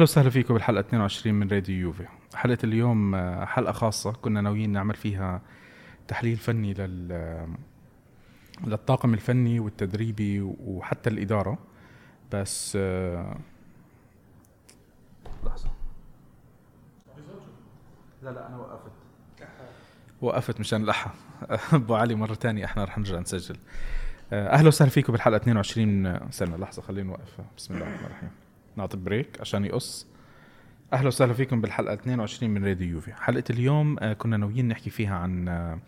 أهلا وسهلا فيكم بالحلقة 22 من راديو يوفي. حلقة اليوم آه، حلقة خاصة كنا ناويين نعمل فيها تحليل فني لل للطاقم الفني والتدريبي وحتى الإدارة. بس آه، لحظة. لا لا أنا وقفت. وقفت مشان الأحا أبو علي مرة ثانية إحنا رح نرجع نسجل. آه، أهلا وسهلا فيكم بالحلقة 22 سنة. لحظة خلينا نوقف. بسم الله الرحمن الرحيم. نعطي بريك عشان يقص. أهلا وسهلا فيكم بالحلقة 22 من راديو يوفي. حلقة اليوم آه، كنا ناويين نحكي فيها عن آه،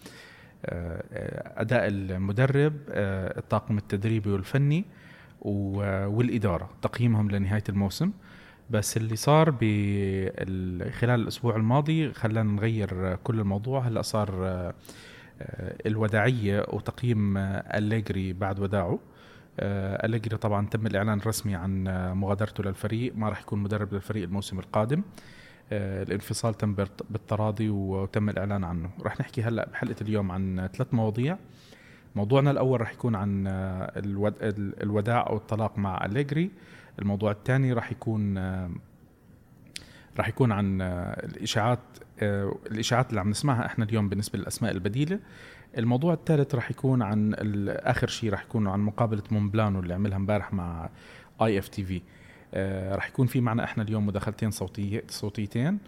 آه، أداء المدرب الطاقم التدريبي والفني والإدارة تقييمهم لنهاية الموسم. بس اللي صار خلال الأسبوع الماضي خلانا نغير كل الموضوع. هلأ صار الوداعية وتقييم أليجري بعد وداعه. أليجري طبعا تم الإعلان الرسمي عن آه، مغادرته للفريق. ما راح يكون مدرب للفريق الموسم القادم. آه، الانفصال تم بالت- بالتراضي وتم الإعلان عنه. راح نحكي هلأ بحلقة اليوم عن ثلاث مواضيع. موضوعنا الأول راح يكون عن آه، الود... ال- الوداع أو الطلاق مع أليجري. الموضوع الثاني راح يكون آه، راح يكون عن آه، الإشاعات آه، الإشاعات اللي عم نسمعها إحنا اليوم بالنسبة للأسماء البديلة. الموضوع الثالث راح يكون عن آخر شيء راح يكون عن مقابلة مونبلانو اللي عملها امبارح مع IFTV راح يكون في معنا إحنا اليوم مداخلتين صوتيه صوتيتين.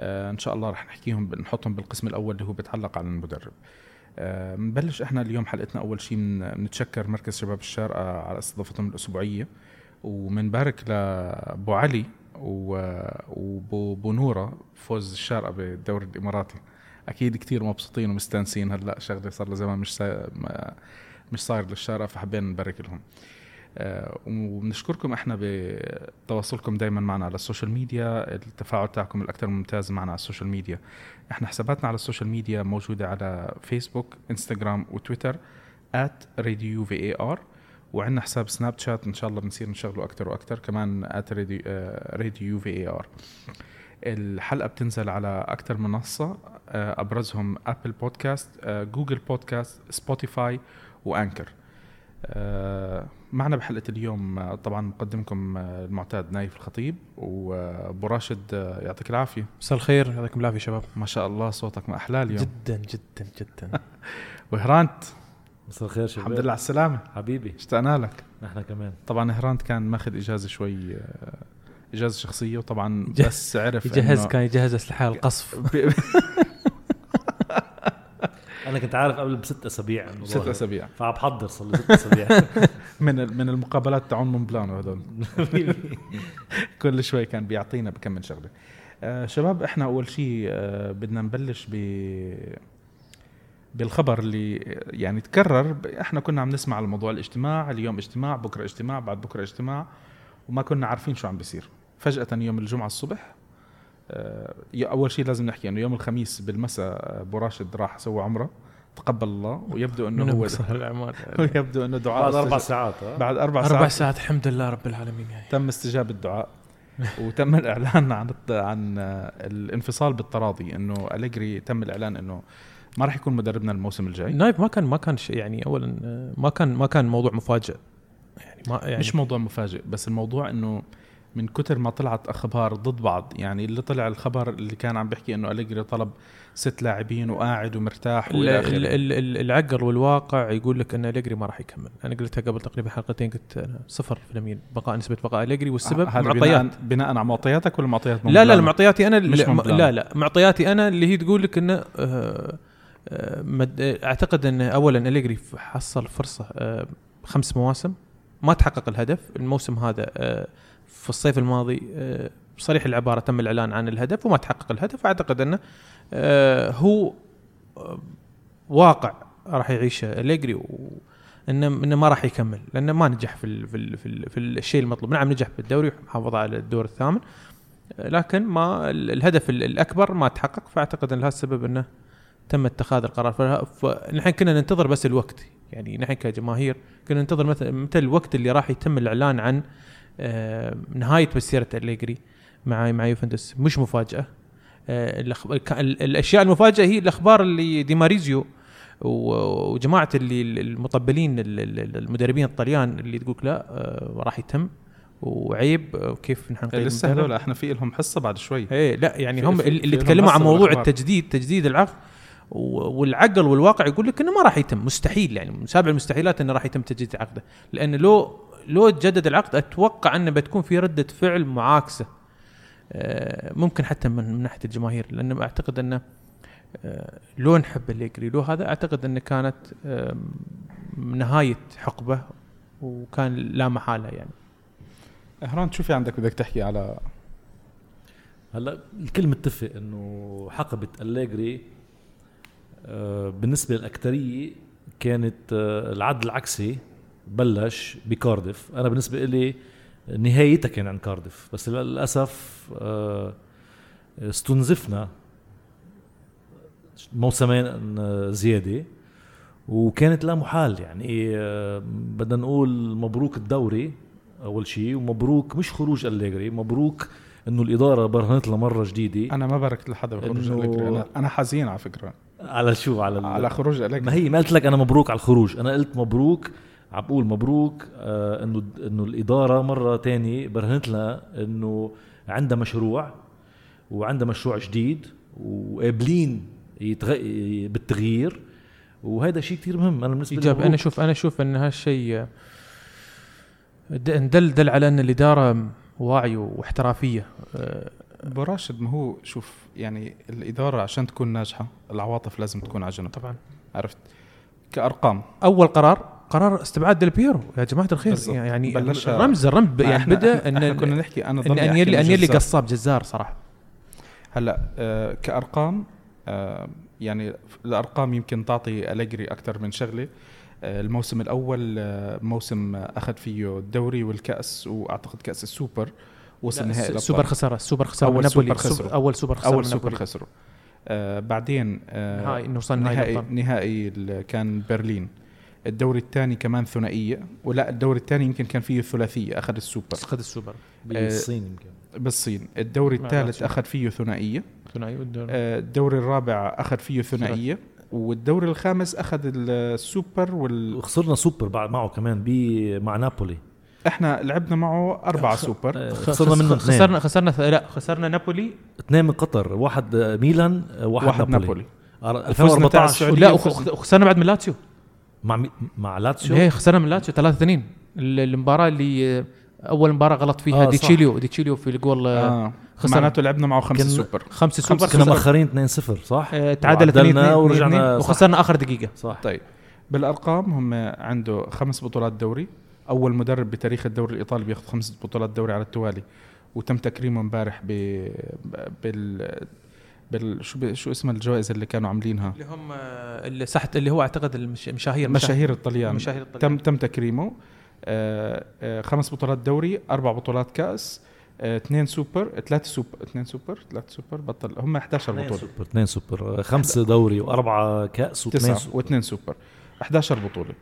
آه، ان شاء الله راح نحكيهم نحطهم بالقسم الأول اللي هو بيتعلق على المدرب. آه، بنبلش إحنا اليوم حلقتنا أول شيء بنتشكر مركز شباب الشارقه على استضافتهم الأسبوعية. ومنبارك لأبو علي وبو بو نوره فوز الشارقة بالدوري الإماراتي. أكيد كتير مبسوطين ومستانسين. هلأ شغله صار لها زمان مش سا... ما- مش صاير للشارقه فحبينا نبارك لهم. آه، وبنشكركم إحنا بتواصلكم دائما معنا على ال social media. التفاعل تاعكم الأكثر ممتاز معنا على ال social media. إحنا حساباتنا على ال social media موجودة على فيسبوك انستغرام وتويتر في ار وعندنا حساب سناب شات إن شاء الله بنصير نشغله أكثر وأكثر كمان راديو في اي ار الحلقة بتنزل على أكثر منصة آه، أبرزهم Apple Podcast Google Podcast Spotify و Anchor. آه، معنا بحلقة اليوم آه، طبعا مقدمكم المعتاد نايف الخطيب وأبو راشد يعطيك العافية. مساء الخير يعطيكم العافية شباب. ما شاء الله صوتك ما أحلى اليوم. جدا جدا جدا. وهرانت. مساء الخير شباب. الحمد لله على السلامة. حبيبي. اشتقنا لك. نحن كمان. طبعا هرانت كان ماخذ إجازة شوي إجازة شخصية وطبعا بس عرف يجهز كان يجهز أسلحة القصف. أنا كنت عارف قبل بست أسابيع ست. أسابيع. فعم بحضر صار لي ست أسابيع. من ال- من المقابلات تاعون مون بلانو هذول. كل شوي كان بيعطينا بكم شغلة. آه شباب إحنا أول شيء آه بدنا نبلش ب بالخبر اللي يعني تكرر إحنا كنا عم نسمع على موضوع الاجتماع اليوم اجتماع بكرة اجتماع بعد بكرة اجتماع. وما كنا عارفين شو عم بيصير. فجأة يوم الجمعة الصبح آه، ي- أول شيء لازم نحكي إنه يوم الخميس بالمساء آه، أبو راشد راح سوى عمرة تقبل الله ويبدو إنه من هو الاعمال ويبدو إنه دعاء بعد أربع ساعات ها؟ بعد أربع, أربع ساعات. ساعات الحمد لله رب العالمين يعني تم استجابة الدعاء وتم الإعلان عن عن آه، الانفصال بالتراضي إنه أليجري تم الإعلان إنه ما راح يكون مدربنا الموسم الجاي. نايف ما كان ما كان شيء يعني اولا آه، ما كان ما كان موضوع مفاجئ. ما يعني مش موضوع مفاجئ بس الموضوع إنه من كتر ما طلعت أخبار ضد بعض يعني اللي طلع الخبر اللي كان عم بيحكي إنه أليجري طلب ست لاعبين وقاعد ومرتاح ال- وإلى ال- آخره ال- ال- العقل والواقع يقول لك إن أليجري ما راح يكمل أنا قلتها قبل تقريبا حلقتين قلت صفر في اليمين بقاء نسبة بقاء أليجري والسبب هذا معطيات بناء, بناء على معطياتك ولا معطيات لا لا؟ معطياتي أنا مش لا. لا معطياتي أنا اللي هي تقول لك إنه آه، آه، أعتقد إن اولا أليجري حصل فرصة آه، خمس مواسم ما تحقق الهدف. الموسم هذا آه، في الصيف الماضي آه، صريح العبارة تم الإعلان عن الهدف وما تحقق الهدف. أعتقد أنه آه، هو آه، واقع راح يعيشه أليجري انه إنه ما راح يكمل لأنه ما نجح في ال في ال في, ال في الشيء المطلوب. نعم نجح بالدوري وحافظ على الدور الثامن لكن ما ال- الهدف ال- الأكبر ما تحقق. فأعتقد أن لهذا السبب أنه تم اتخاذ القرار. فنحن كنا ننتظر بس الوقت يعني نحن كجماهير كنا ننتظر مثل متى الوقت اللي راح يتم الإعلان عن آه، نهاية مسيرة أليجري مع مع يوفنتوس مش مفاجأة آه، الأشياء المفاجأة هي الأخبار اللي ديماريزيو وجماعة اللي المطبلين ال- ال- المدربين الطليان اللي تقول لا آه، راح يتم وعيب آه، كيف نحن لسه. هذول إحنا في لهم حصة بعد شوي إيه لا يعني هم في- اللي تكلموا عن موضوع. التجديد تجديد العقد والعقل والواقع يقول لك إنه ما راح يتم. مستحيل يعني. من سابع المستحيلات إنه راح يتم تجديد عقده. لأن لو لو تجدد العقد أتوقع إنه بتكون في ردة فعل معاكسة. آه، ممكن حتى من, من ناحية الجماهير. لأن أعتقد إنه آه، لو نحب الليجري لو هذا أعتقد إنه كانت نهاية حقبة وكان لا محالة يعني. هران شو في عندك بدك تحكي على هلا الكل متفق إنه حقبة أليجري آه، بالنسبة للاكثريه كانت آه، العد العكسي بلش بكاردف أنا بالنسبة لي نهايتها كان عن كاردف بس للأسف آه، استنزفنا موسمين آه، زيادة وكانت لا محال يعني. آه، بدنا نقول مبروك الدوري أول شيء ومبروك مش خروج أليجري مبروك إنه الإدارة برهنت لها مره جديدة. أنا ما باركت لحدا بخروج أليجري أنا حزين على فكرة. على شو؟ على ال- على خروج ما أليجري هي ما قلت لك أنا مبروك على الخروج. أنا قلت مبروك عم بقول مبروك آه إنه إنه الإدارة مرة تانية برهنت لها إنه عندها مشروع وعندها مشروع جديد وقابلين يتغ... بالتغيير. وهذا شيء كتير مهم. أنا بالنسبة لي ايجابي أنا. أشوف أنا أشوف إن هالشيء آه، دل دل على إن الإدارة واعية واحترافية. آه، ابو راشد ما هو شوف يعني الإدارة عشان تكون ناجحة العواطف لازم تكون على جنب. طبعا. عرفت؟ كأرقام. أول قرار قرار استبعاد ديل بيرو. يا جماعة الخير بالضبط. يعني بلشها- رمز الرمز يعني بدأ إن كنا نحكي أنا ان أحكي انيلي إنه انيلي جزار. قصاب جزار صراحة. هلا آه كأرقام آه يعني الأرقام يمكن تعطي أليجري أكثر من شغلة. آه الموسم الأول آه موسم أخذ فيه الدوري والكأس وأعتقد كأس السوبر. وصل نهائي الأبطال. السوبر خسارة السوبر خسارة نابولي سوبر خسروا. أول سوبر خسارة أول سوبر. خسروا آه بعدين آه نهائي إنه وصل نهائي نهائي. نهائي ال- كان برلين الدوري الثاني كمان ثنائية ولا الدوري الثاني يمكن كان فيه ثلاثيه أخذ السوبر أخذ السوبر بالصين يمكن بالصين الدوري الثالث. أخذ فيه ثنائية ثنائي والدوري. آه، الدوري الرابع أخذ فيه ثنائية والدوري الخامس أخذ السوبر وال وخسرنا سوبر بعد معه كمان ب مع نابولي إحنا لعبنا معه أربعة سوبر. آه، خسرنا خس- منه. اثنين. خسرنا خسرنا لا خسرنا نابولي. اثنين من قطر واحد ميلان آه، واحد, واحد نابولي, نابولي. نابولي. فزنا تاع 2014 السعودية لا وخسرنا. وخ- وخسرنا بعد من لاتسيو. مع مي- مع لاتسيو؟ إيه خسرنا من لاتسيو 3 2 المباراة اللي آه، أول مباراة غلط فيها آه،. ديتشيليو ديتشيليو في الجول آه. خسرنا. معناته لعبنا معه كنا- سوبر. خمسة سوبر كنا مأخرين 2-0 صح؟ آه، تعادل 2 وعدلنا 2 ورجعنا. وخسرنا آخر دقيقة. صح. طيب. بالأرقام هم عنده خمس بطولات دوري. أول مدرب بتاريخ الدوري الإيطالي بياخذ خمس بطولات دوري على التوالي وتم تكريمه امبارح ب بال بال شو ب... شو اسم الجوائز اللي كانوا عاملينها؟ اللي هم اللي صحت اللي هو أعتقد المش- المشاهير مشاهير. الطليان. مشاهير الطليان. تم تم تكريمه. آه، آه، خمس بطولات دوري أربع بطولات كأس آه، اثنين سوبر ثلاثة سوبر اثنين سوبر ثلاثة سوبر بطل هم 11 اثنين بطولة. سوبر اثنين سوبر خمسة دوري وأربعة كأس واثنين سوبر. واثنين سوبر. 11 بطولة.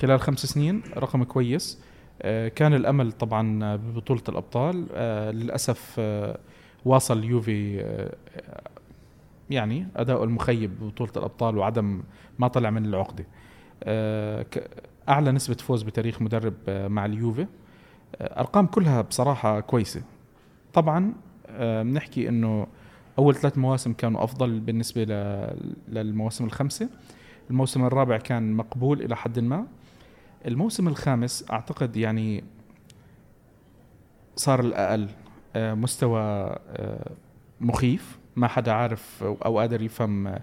خلال خمس سنين رقم كويس. آه، كان الأمل طبعا ببطولة الأبطال. آه، للأسف آه، واصل يوفي يعني أداؤه المخيب ببطولة الأبطال وعدم ما طلع من العقدة ك- أعلى نسبة فوز بتاريخ مدرب مع اليوفي. أرقام كلها بصراحة كويسة. طبعا بنحكي إنه أول ثلاث مواسم كانوا أفضل بالنسبة للمواسم الخمسة. الموسم الرابع كان مقبول إلى حد ما. الموسم الخامس أعتقد يعني صار الأقل آه، مستوى آه، مخيف. ما حدا عارف أو قادر يفهم آه،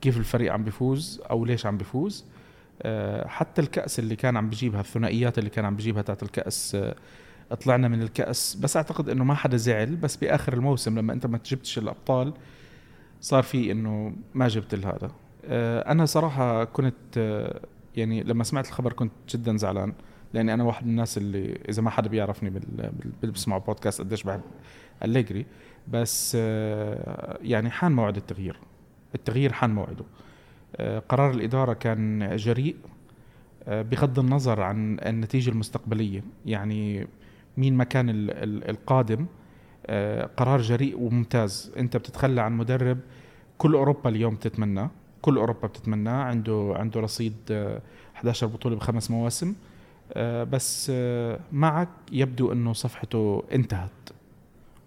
كيف الفريق عم بيفوز أو ليش عم بيفوز حتى الكأس اللي كان عم بجيبها الثنائيات اللي كان عم بجيبها تاعت الكأس آه، طلعنا من الكأس. بس أعتقد إنه ما حدا زعل. بس بآخر الموسم لما أنت ما جبتش الأبطال صار في إنه ما جبت هذا أنا صراحة كنت آه، يعني لما سمعت الخبر كنت جدا زعلان لأني أنا واحد من الناس اللي إذا ما حدا بيعرفني بال- بسمعوا بودكاست قديش بحب أليجري بس آه، يعني حان موعد التغيير التغيير حان موعده. آه، قرار الإدارة كان جريء آه، بغض النظر عن النتيجة المستقبلية. يعني مين مكان ال- ال- القادم آه، قرار جريء وممتاز. أنت بتتخلى عن مدرب كل أوروبا اليوم بتتمناه. كل أوروبا بتتمناه. عنده عنده رصيد آه، 11 بطولة بخمس مواسم. آه، بس آه، معك يبدو إنه صفحته انتهت.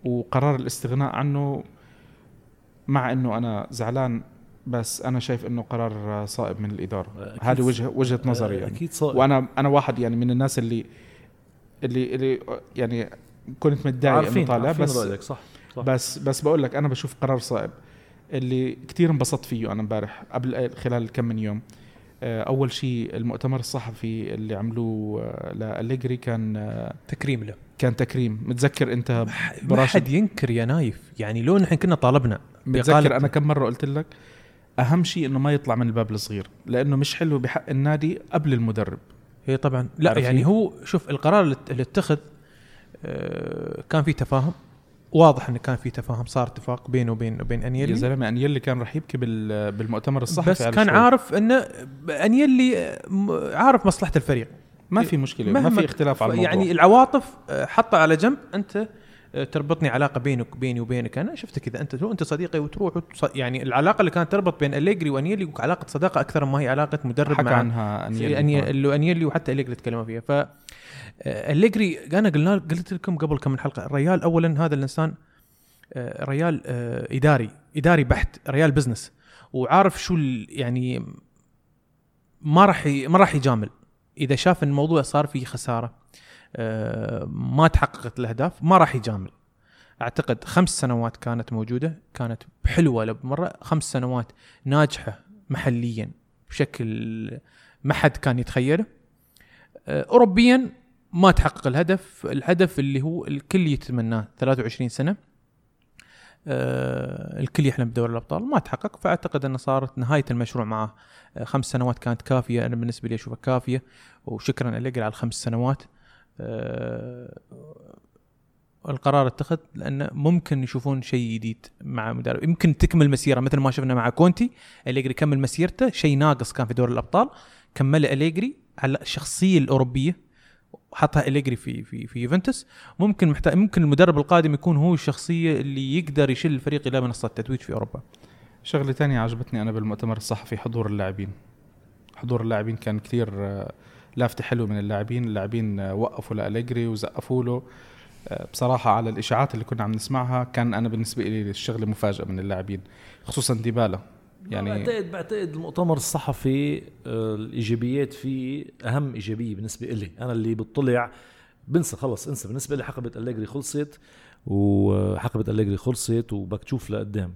وقرار الاستغناء عنه مع إنه أنا زعلان بس أنا شايف إنه قرار صائب من الإدارة. هذه وجهة وجهه نظري يعني. أكيد صائب. وأنا أنا واحد يعني من الناس اللي اللي اللي يعني كنت متضايق إنه طالع عارفين بس رأيك صح صح. بس بس بقول لك أنا بشوف قرار صائب. اللي كتير انبسطت فيه أنا امبارح قبل خلال كم من يوم. آه، أول شيء المؤتمر الصحفي اللي عملوه آه، لأليجري كان آه، تكريم له. كان تكريم. متذكر أنت ما حد ينكر يا نايف. يعني لو نحن كنا طالبنا متذكر أنا كم مرة قلت لك أهم شيء إنه ما يطلع من الباب الصغير لأنه مش حلو بحق النادي قبل المدرب. هي طبعا. لا يعني؟ هو شوف القرار اللي اتخذ كان في تفاهم. واضح انه كان في تفاهم صار اتفاق بينه وبين وبين يا انيلي زلمة أنيلي كان رح يبكي بال- بالمؤتمر الصحفي بس كان شوي. عارف إنه أنيلي عارف مصلحة الفريق. ما في مشكلة ما في اختلاف على الموضوع. يعني العواطف آه، حطها على جنب أنت آه، تربطني علاقة بينك بيني وبينك. أنا شفتك اذا أنت أنت صديقي وتروح وتص... يعني العلاقة اللي كانت تربط بين أليجري وأنيلي علاقه صداقة أكثر ما هي علاقة مدرب حكى مع عنها أنيلي. أنيلي وحتى أليجري تكلموا فيها. ف آه، أليجري أنا قلنا قلت لكم قبل كم من حلقة الريال اولا هذا الإنسان آه، ريال آه، إداري إداري بحت ريال business. وعارف شو يعني ما راح ما راح يجامل. إذا شاف إن الموضوع صار فيه خسارة ما تحققت الأهداف ما راح يجامل. أعتقد خمس سنوات كانت موجودة كانت حلوة بمره خمس سنوات ناجحة محليا بشكل ما حد كان يتخيله. اوروبيا ما تحقق الهدف الهدف اللي هو الكل يتمناه 23 سنة. آه، الكل يحلم بدوري الأبطال. ما تحقق فأعتقد أنه صارت نهاية المشروع معه. آه، خمس سنوات كانت كافية. أنا بالنسبة لي أشوفها كافية. وشكرا أليجري على الخمس سنوات. آه، القرار اتخذ لأنه ممكن يشوفون شيء جديد مع مدرب يمكن تكمل مسيرة مثل ما شفنا مع كونتي. أليجري كمل مسيرته. شيء ناقص كان في دوري الأبطال. كمله أليجري على الشخصية الأوروبية. حطها أليجري في في في يوفنتوس ممكن محتاج ممكن المدرب القادم يكون هو الشخصية اللي يقدر يشيل الفريق إلى منصة التتويج في أوروبا. شغلة تانية عجبتني أنا بالمؤتمر الصحفي حضور اللاعبين. حضور اللاعبين كان كثير آه، لافته حلو من اللاعبين. اللاعبين آه، وقفوا لأليجري وزقفوا له. آه، بصراحة على الإشاعات اللي كنا عم نسمعها كان أنا بالنسبة لي الشغلة مفاجأة من اللاعبين خصوصا ديبالا. يعني بعتقد بعتقد المؤتمر الصحفي آه، الإيجابيات فيه أهم إيجابية بالنسبة لي أنا اللي بطلع بنسى خلص انسى. بالنسبة لي حقبة أليجري خلصت وحقبة أليجري خلصت وبدك تشوف لقدام.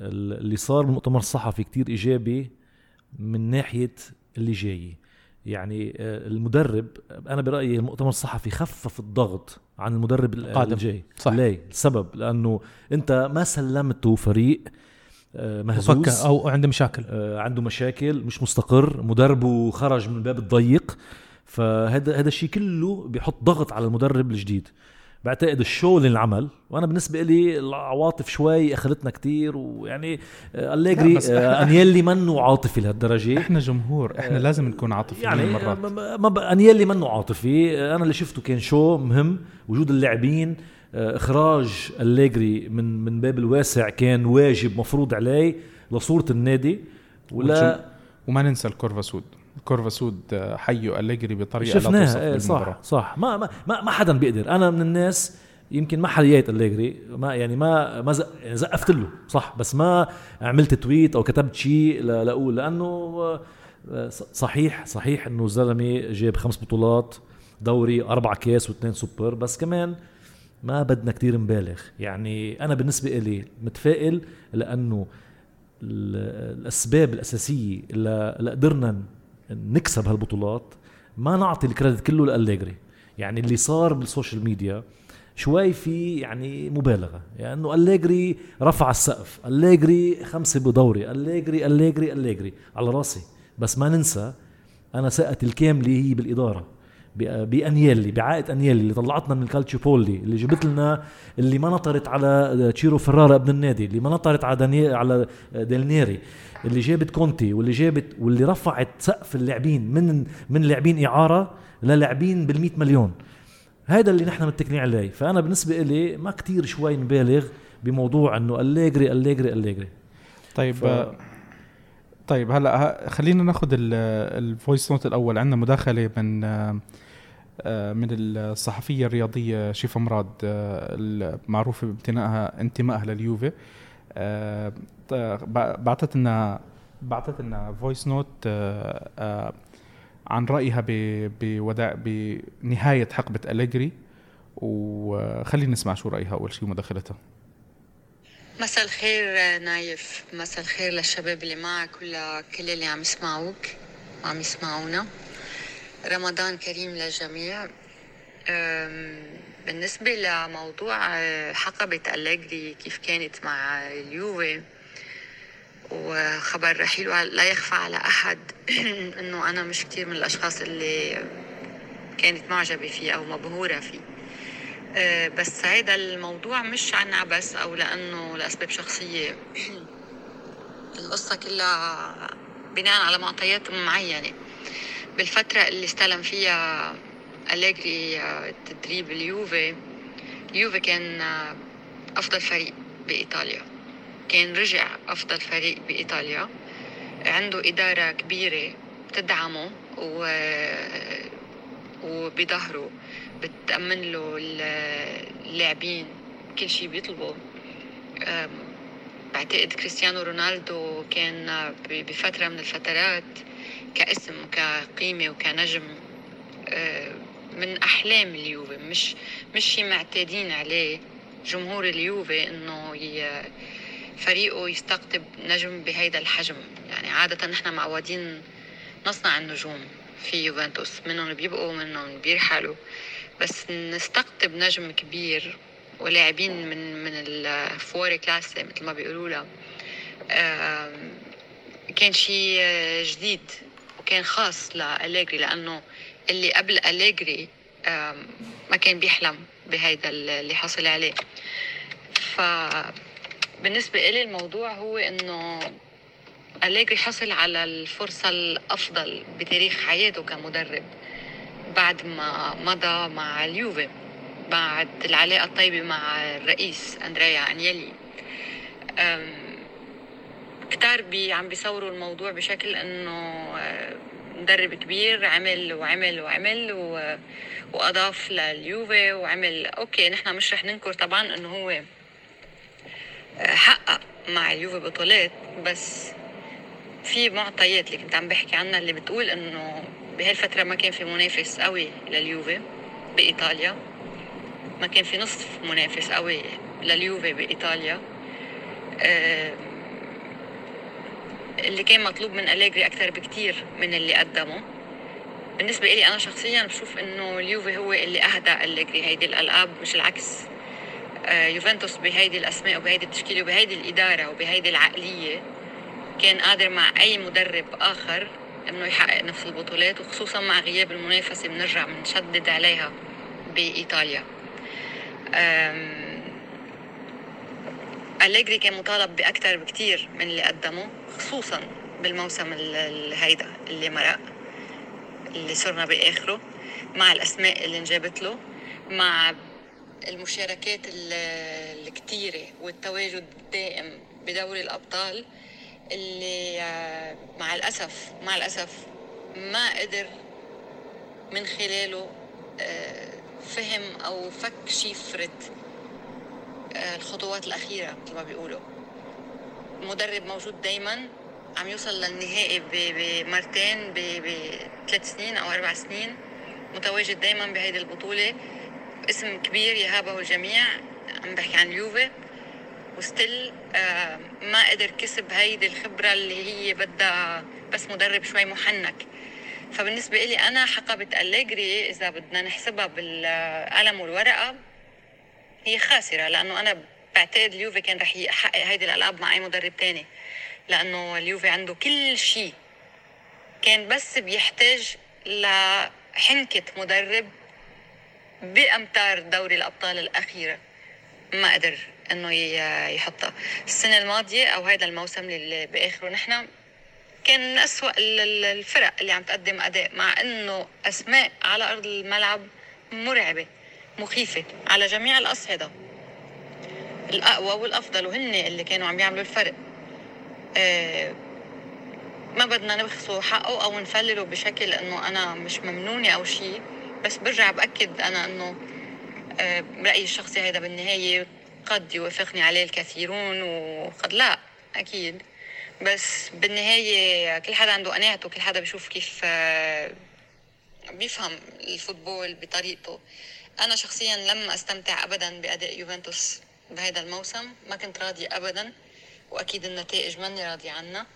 ال- اللي صار بالمؤتمر الصحفي كتير إيجابي من ناحية اللي جاي. يعني آه، المدرب أنا برأيي المؤتمر الصحفي خفف الضغط عن المدرب ال- القادم. الجاي صح. ليه؟ السبب لأنه أنت ما سلمته فريق مهزوز. مفكر أو عنده مشاكل. آه، عنده مشاكل مش مستقر مدربه خرج من الباب الضيق. فهذا هذا الشيء كله بيحط ضغط على المدرب الجديد. بعتقد الشو اللي انعمل وأنا بالنسبة لي العواطف شوي أخذتنا كتير ويعني آه، آه، أنيلي منه عاطفي لهالدرجة. إحنا جمهور إحنا لازم نكون عاطفيين يعني مرات. ما- أنيلي منه عاطفي. أنا اللي شفته كان شو مهم وجود اللاعبين. آه، إخراج أليجري من من باب الواسع كان واجب مفروض عليه لصورة النادي. ولا وما ننسى الكورفا سود. الكورفا سود آه، حيوا أليجري بطريقة لا توصف شفناها إيه بالمباراة. صح صح. ما ما ما, حدا بيقدر. أنا من الناس يمكن ما حييت أليجري. ما يعني ما ما زق يعني زقفت له صح. بس ما عملت tweet أو كتبت شيء لاقول لأنه آه، صحيح صحيح إنه الزلمة جاب خمس بطولات دوري أربع كاس واثنين سوبر. بس كمان ما بدنا كتير نبالغ يعني أنا بالنسبة لي متفائل لأنه ال- الأسباب الأساسية اللي قدرنا نكسب هالبطولات ما نعطي ال credit كله لأليجري. يعني اللي صار بال social media شوي في يعني مبالغة. يعني انه أليجري رفع السقف. أليجري خمسة بدوري. أليجري أليجري أليجري. على راسي. بس ما ننسى أنا ثقتي الكامله هي بالإدارة. بأنيلي بعائلة أنيلي اللي طلعتنا من الكالتشوبولي اللي جبت لنا اللي ما نطرت على تشيرو فرارا ابن النادي اللي ما نطرت على داني على ديلنيري اللي جابت كونتي واللي جابت واللي رفعت سقف اللاعبين من من لاعبين إعارة للاعبين بال مليون. هذا اللي نحن متكلين عليه. فأنا بالنسبة لي ما كتير شوي نبالغ بموضوع إنه أليجري أليجري أليجري طيب ف- ف... طيب هلأ خلينا ناخذ ال voice note الأول. عندنا مداخلة من آه، من الصحفية الرياضية شيفا مراد المعروفة بامتنائها انتمائها لليوفي. بعثت لنا بعثت لنا voice note عن رأيها بوداع بنهاية حقبة أليجري. وخلينا نسمع شو رأيها أول شيء مداخلتها مساء الخير نايف. مساء الخير للشباب اللي معك ولكل اللي عم يسمعوك وعم يسمعونا. رمضان كريم للجميع. بالنسبة لموضوع آه، حقبة أليجري كيف كانت مع اليوفي وخبر رحيله لا يخفى على أحد أنه أنا مش كتير من الأشخاص اللي كانت معجبة فيه أو مبهورة فيه. آه، بس هيدا الموضوع مش عن عبس أو لأنه لأسباب شخصية. القصة كلها بناء على معطيات معينة. بالفترة اللي استلم فيها أليجري آه، تدريب اليوفي. اليوفي كان آه، أفضل فريق بإيطاليا. كان رجع أفضل فريق بإيطاليا. عنده إدارة كبيرة بتدعمه و وبظهره بتأمن له اللاعبين كل شيء بيطلبه. بعتقد كريستيانو رونالدو كان بفترة من الفترات كاسم وكقيمة وكنجم من أحلام اليوفي. مش مش شيء معتادين عليه جمهور اليوفي إنه فريقه يستقطب نجم بهيدا الحجم. يعني عادة نحن معودين نصنع النجوم في يوفنتوس منهم بيبقوا منهم بيرحلوا. بس نستقطب نجم كبير ولاعبين من من الفور كلاس مثل ما بيقولوا لها. كان شيء جديد وكان خاص لأليجري لأنه اللي قبل أليجري ما كان بيحلم بهيدا اللي حصل عليه. فبالنسبة إلي الموضوع هو إنه أليجري حصل على الفرصة الأفضل بتاريخ حياته كمدرب بعد ما مضى مع اليوفي بعد العلاقة الطيبة مع الرئيس أندريا أنيلي. كتار بي عم بيصوروا الموضوع بشكل إنه آه، مدرب كبير عمل وعمل وعمل و... وأضاف لليوفي وعمل. أوكي نحن مش رح ننكر طبعا إنه هو آه، حقق مع اليوفي بطولات بس في معطيات اللي كنت عم بحكي عنها اللي بتقول إنه بهالفترة ما كان في منافس قوي لليوفي بإيطاليا. ما كان في نصف منافس قوي لليوفي بإيطاليا. اللي كان مطلوب من أليجري أكثر بكتير من اللي قدمه. بالنسبة لي أنا شخصيا بشوف إنه اليوفي هو اللي أهدى أليجري هيدي الألعاب مش العكس. آه، يوفنتوس بهيدي الأسماء وبهيدي التشكيلة وبهيدي الإدارة وبهيدي العقلية كان قادر مع أي مدرب آخر إنه يحقق نفس البطولات وخصوصا مع غياب المنافسة بنرجع بنشدد عليها بإيطاليا. أليجري كان مطالب بأكثر بكثير من اللي قدمه خصوصا بالموسم هيدا اللي مرق اللي صرنا بآخره مع الأسماء اللي انجابت له مع المشاركات الكتيرة والتواجد الدائم بدوري الأبطال اللي آه، مع الأسف مع الأسف ما قدر من خلاله آه، فهم أو فك شفرة الخطوات الأخيرة مثل ما بيقولوا. المدرب موجود دايما عم يوصل للنهائي بمرتين بثلاث سنين أو أربع سنين. متواجد دايما بهيدي البطولة. اسم كبير يهابه الجميع. عم بحكي عن اليوفي وستيل آه، ما قدر كسب هيدي الخبرة اللي هي بدها بس مدرب شوي محنك. فبالنسبة لي أنا حقبة أليجري إذا بدنا نحسبها بالقلم والورقة هي خاسرة لأنه أنا بعتقد اليوفي كان رح يحقق هيدي الألعاب مع أي مدرب تاني لأنه اليوفي عنده كل شيء. كان بس بيحتاج لحنكة مدرب بأمتار دوري الأبطال الأخيرة. ما قدر إنه يحطها. السنة الماضية أو هذا الموسم اللي بآخره نحن كان من أسوأ الفرق اللي عم تقدم أداء مع أنه أسماء على أرض الملعب مرعبة. مخيفة على جميع الأصعدة الأقوى والأفضل وهن اللي كانوا عم يعملوا الفرق. آه ما بدنا نبخسه حقه أو نفلله بشكل إنه أنا مش ممنونة أو شيء بس برجع بأكد أنا إنه آه، رأيي الشخصي هذا بالنهاية قد يوافقني عليه الكثيرون وقد لا أكيد. بس بالنهاية كل حدا عنده قناعته كل حدا بيشوف كيف آه، بيفهم الفوتبول بطريقته. أنا شخصيا لم أستمتع ابدا بأداء يوفنتوس بهذا الموسم ما كنت راضيه ابدا وأكيد النتائج ماني راضيه عنها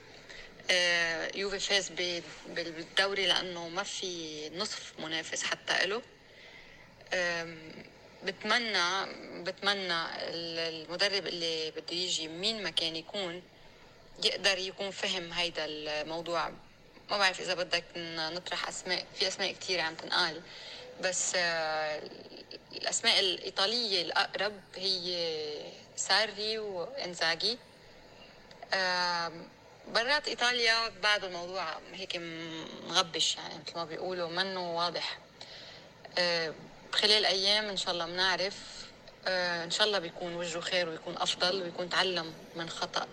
آه، يوفي فاز بالدوري لأنه ما في نصف منافس حتى له. بتمنى بتمنى المدرب اللي بده يجي مين ما كان يكون يقدر يكون فهم هيدا الموضوع. ما بعرف إذا بدك نطرح أسماء في أسماء كثيره عم تنقال. بس آه، الأسماء الإيطالية الأقرب هي ساري وإنزاجي. برات إيطاليا بعد الموضوع هيك مغبش يعني مثل ما بيقولوا منه واضح. خلال أيام إن شاء الله بنعرف إن شاء الله بيكون وجهه خير ويكون أفضل ويكون تعلم من خطأ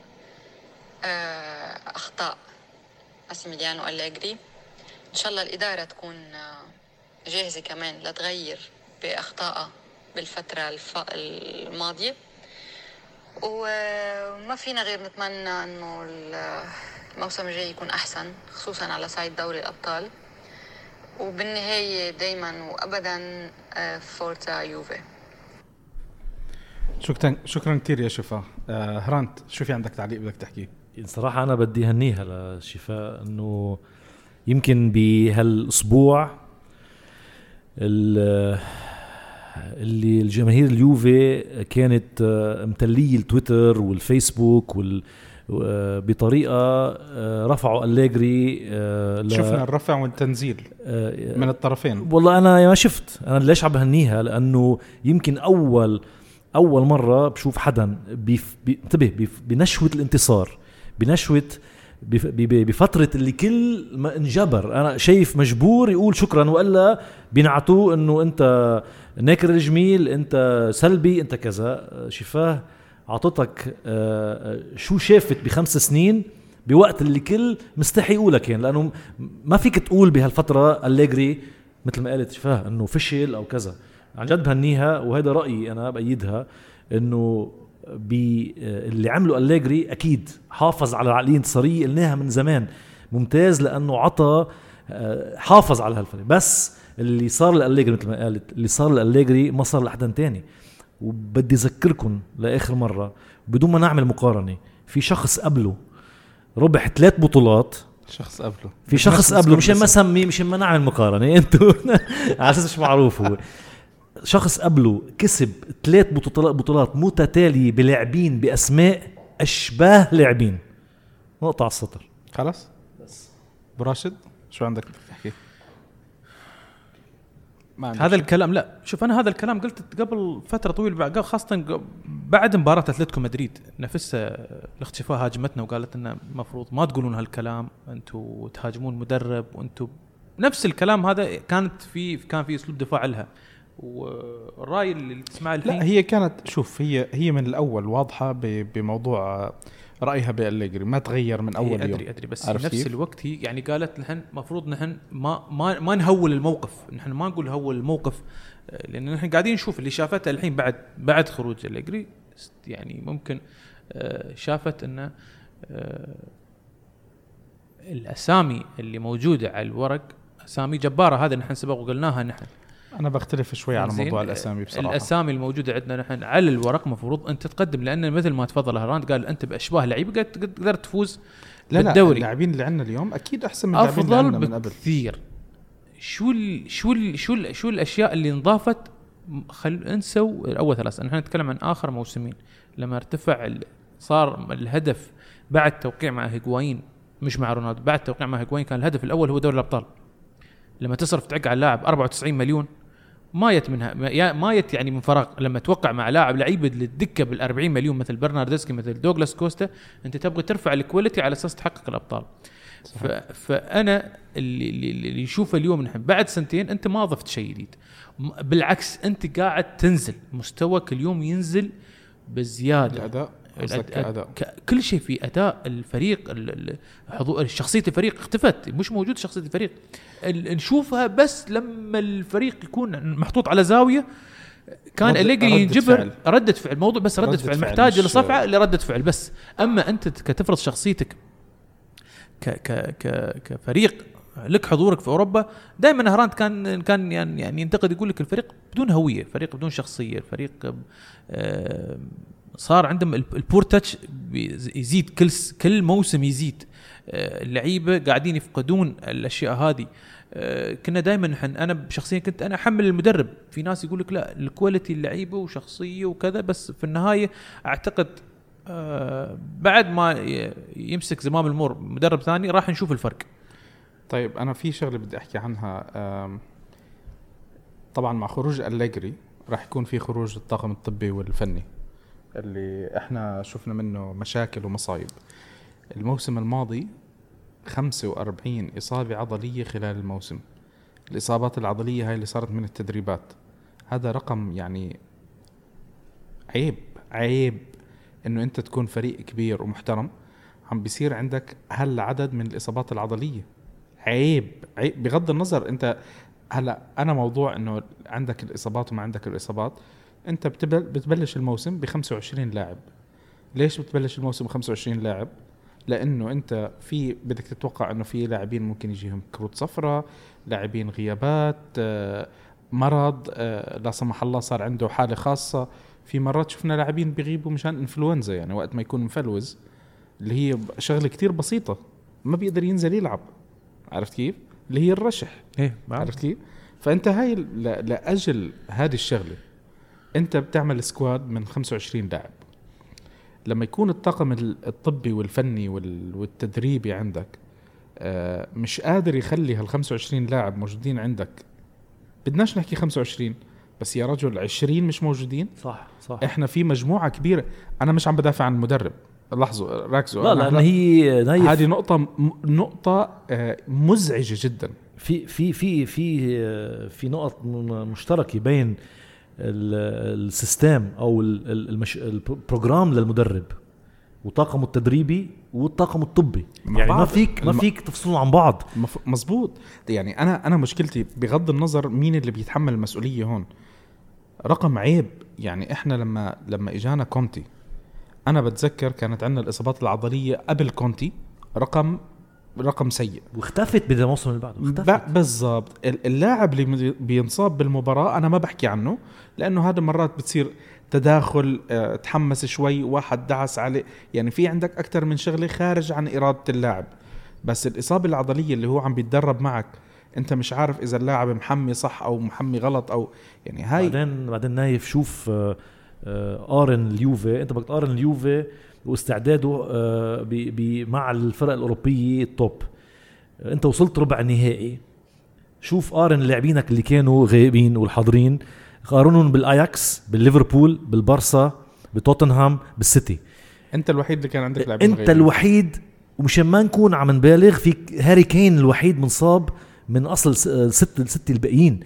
أخطاء ماسيميليانو أليجري. إن شاء الله الإدارة تكون جاهزة كمان لتغير بأخطائها بالفترة الماضية. وما فينا غير نتمنى إنه الموسم الجاي يكون أحسن خصوصا على صعيد دوري الأبطال. وبالنهاية دائما وابدا آه، Forza Juve. شكرا شكرا كثير يا شفاء. آه هرانت شو في عندك تعليق بدك تحكيه صراحة أنا بدي هنيها لشفاء إنه يمكن بهالأسبوع اللي الجماهير اليوفي كانت آه، متليه التويتر والفيسبوك وال آه، بطريقة آه، رفعوا أليجري شفنا الرفع والتنزيل من الطرفين. والله أنا ما شفت. أنا ليش عم بهنيها؟ لأنه يمكن أول أول مرة بشوف حدا انتبه بنشوة الانتصار بنشوة بفترة اللي كل ما انجبر. أنا شايف مجبور يقول شكرا وإلا بينعتوه إنه أنت ناكر الجميل أنت سلبي أنت كذا. شفاه؟ عطتك آه، آه، شو شافت بخمس سنين؟ بوقت اللي كل مستحي يقولها كان لأنه ما فيك تقول بهالفترة أليجري مثل ما قالت شفاه إنه فشل أو كذا. عن جد بهنيها وهذا رأيي أنا بأيدها إنه باللي عمله أليجري أكيد حافظ على العقلية الانتصارية قلناها من زمان. ممتاز لأنه عطى آه، حافظ على هالفريق بس اللي صار لأليجري مثل ما قالت اللي صار لأليجري ما صار لحدا تاني. وبدي أذكركم لآخر مرة بدون ما نعمل مقارنة في شخص قبله ربح ثلاث بطولات. شخص قبله. في شخص قبله مشان ما سمي مشان ما نعمل مقارنة. أنتوا على أساس مش معروف هو. شخص قبله كسب ثلاث بطولات متتالية بلاعبين بأسماء أشباه لاعبين. نقطة على السطر. خلص بس. براشد شو عندك تحكي؟ هذا الكلام لا. شوف أنا هذا الكلام قلت قبل فترة طويلة خاصة بعد مباراة أتلتيكو مدريد. نفسها الاختفاء هاجمتنا وقالت لنا المفروض ما تقولون هالكلام أنتم تهاجمون مدرب وأنتم نفس الكلام هذا كانت في كان في أسلوب دفاع لها. والرأي اللي تسمعه الحين؟ لا هي كانت شوف هي هي من الأول واضحة بموضوع رأيها بأليجري ما تغير من أول أدري يوم. أدري بس في نفس الوقت هي يعني قالت نحن المفروض نحن ما ما ما نهول الموقف نحن ما نقول هول الموقف لأن نحن قاعدين نشوف اللي شافته الحين بعد بعد خروج أليجري يعني ممكن آه، شافت انه آه، الأسامي اللي موجودة على الورق أسامي جبارة هذا نحن سبق وقلناها نحن. أنا بختلف شوي على موضوع الأسامي بصراحة. الأسامي الموجودة عندنا نحن على الورق مفروض أنت تقدم لأن مثل ما تفضل هراند قال أنت بأشباه لعيبه قدرت تفوز لا بالدوري. لا اللاعبين اللي عندنا اليوم أكيد أحسن من اللاعبين اللي عندنا من قبل. كثير شو ال شو ال شو ال شو الأشياء اللي انضافت؟ خل انسوا أول ثلاث نحن نتكلم عن آخر موسمين. لما ارتفع صار الهدف بعد توقيع مع هيغوايين مش مع رونالدو بعد توقيع مع هيغوايين كان الهدف الأول هو دوري الأبطال. لما تصرف تعق على اللاعب 94 مليون ما يت منها ما يت يعني من فراغ. لما توقع مع لاعب لعيبه الدكه بال 40 مليون مثل برناردسكي مثل دوغلاس كوستا أنت تبغى ترفع ال quality على أساس تحقق الأبطال. فأنا اللي اللي يشوفه اليوم نحن بعد سنتين أنت ما ضفت شيء جديد. بالعكس أنت قاعد تنزل مستواك اليوم ينزل بزيادة. الأداء. كأداء. كل شيء في أداء الفريق ال- ال- حضور شخصية الفريق اختفت مش موجود شخصية الفريق ال- نشوفها بس لما الفريق يكون محطوط على زاوية كان ردة ينجبر فعل. ردة فعل موضوع بس ردة ردة فعل فعل محتاج مش- لصفعه لردة فعل بس أما أنت كتفرض شخصيتك ك ك ك كفريق لك حضورك في أوروبا دائما هرانت كان كان يعني يعني ينتقد يقول لك الفريق بدون هوية فريق بدون شخصية الفريق آه، صار عندهم ال- ال poor touch يزيد. كل كل موسم يزيد. آه، اللعيبة قاعدين يفقدون الأشياء هذه. آه، كنا دائما أنا شخصيا كنت أنا أحمل المدرب. في ناس يقول لك لا ال quality اللعيبة وشخصية وكذا بس في النهاية أعتقد آه، بعد ما يمسك زمام الأمور مدرب ثاني راح نشوف الفرق. طيب أنا في شغلة بدي أحكي عنها. طبعا مع خروج أليجري راح يكون في خروج الطاقم الطبي والفني. اللي إحنا شفنا منه مشاكل ومصايب. الموسم الماضي 45 إصابة عضلية خلال الموسم. الإصابات العضلية هاي اللي صارت من التدريبات. هذا رقم يعني عيب عيب إنه أنت تكون فريق كبير ومحترم. عم بيصير عندك هالعدد من الإصابات العضلية. عيب عيب. بغض النظر أنت هلأ أنا موضوع إنه عندك الإصابات وما عندك الإصابات. انت بتبل بتبلش الموسم ب 25 لاعب. ليش بتبلش الموسم ب 25 لاعب؟ لأنه انت في بدك تتوقع انه في لاعبين ممكن يجيهم كروت صفراء لاعبين غيابات آه، مرض آه، لا سمح الله صار عنده حالة خاصة. في مرات شفنا لاعبين بيغيبوا مشان انفلونزا يعني وقت ما يكون مفلوز اللي هي شغلة كتير بسيطة ما بيقدر ينزل يلعب. عرفت كيف؟ اللي هي الرشح. إيه عرفت كيف؟ فأنت هاي لأجل هذه الشغلة انت بتعمل سكواد من 25 لاعب. لما يكون الطاقم ال- الطبي والفني وال- والتدريبي عندك آه، مش قادر يخلي هال 25 لاعب موجودين عندك. بدناش نحكي 25 بس يا رجل 20 مش موجودين؟ صح صح. إحنا في مجموعة كبيرة. أنا مش عم بدافع عن المدرب لاحظوا ركزوا. لا لأن هلا- هي نايف. هذه نقطة نقطة آه، مزعجة جدا. في في في في في نقط مشتركة بين ال system أو المش ال program للمدرب وطاقمه التدريبي والطاقم الطبي. يعني ما. فيك ما فيك تفصلوا عن بعض. مزبوط يعني أنا أنا مشكلتي بغض النظر مين اللي بيتحمل المسؤولية هون. رقم عيب يعني إحنا لما لما إجانا كونتي أنا بتذكر كانت عندنا الإصابات العضلية قبل كونتي رقم رقم سيء. واختفت بدا الموسم اللي بعده اختفت بالضبط. ال- اللاعب اللي بينصاب بالمباراة أنا ما بحكي عنه لأنه هذا مرات بتصير تداخل آه، تحمس شوي واحد دعس عليه. يعني في عندك أكثر من شغلة خارج عن إرادة اللاعب. بس الإصابة العضلية اللي هو عم بيتدرب معك أنت مش عارف إذا اللاعب محمي صح أو محمي غلط أو يعني هاي بعدين بعدين نايف شوف آه، آه، قارن اليوفي. أنت بدك تقارن اليوفي واستعداده آه، مع الفرق الأوروبية التوب آه، أنت وصلت ربع نهائي. شوف قارن لاعبينك اللي كانوا غايبين والحاضرين. قارنهم بالأياكس بالليفربول بالبارسا بتوتنهام بالسيتي. أنت الوحيد اللي كان عندك لاعبين أنت غيري. الوحيد ومشان ما نكون عم نبالغ فيك هاري كين الوحيد منصاب من أصل س- ست الست الباقيين.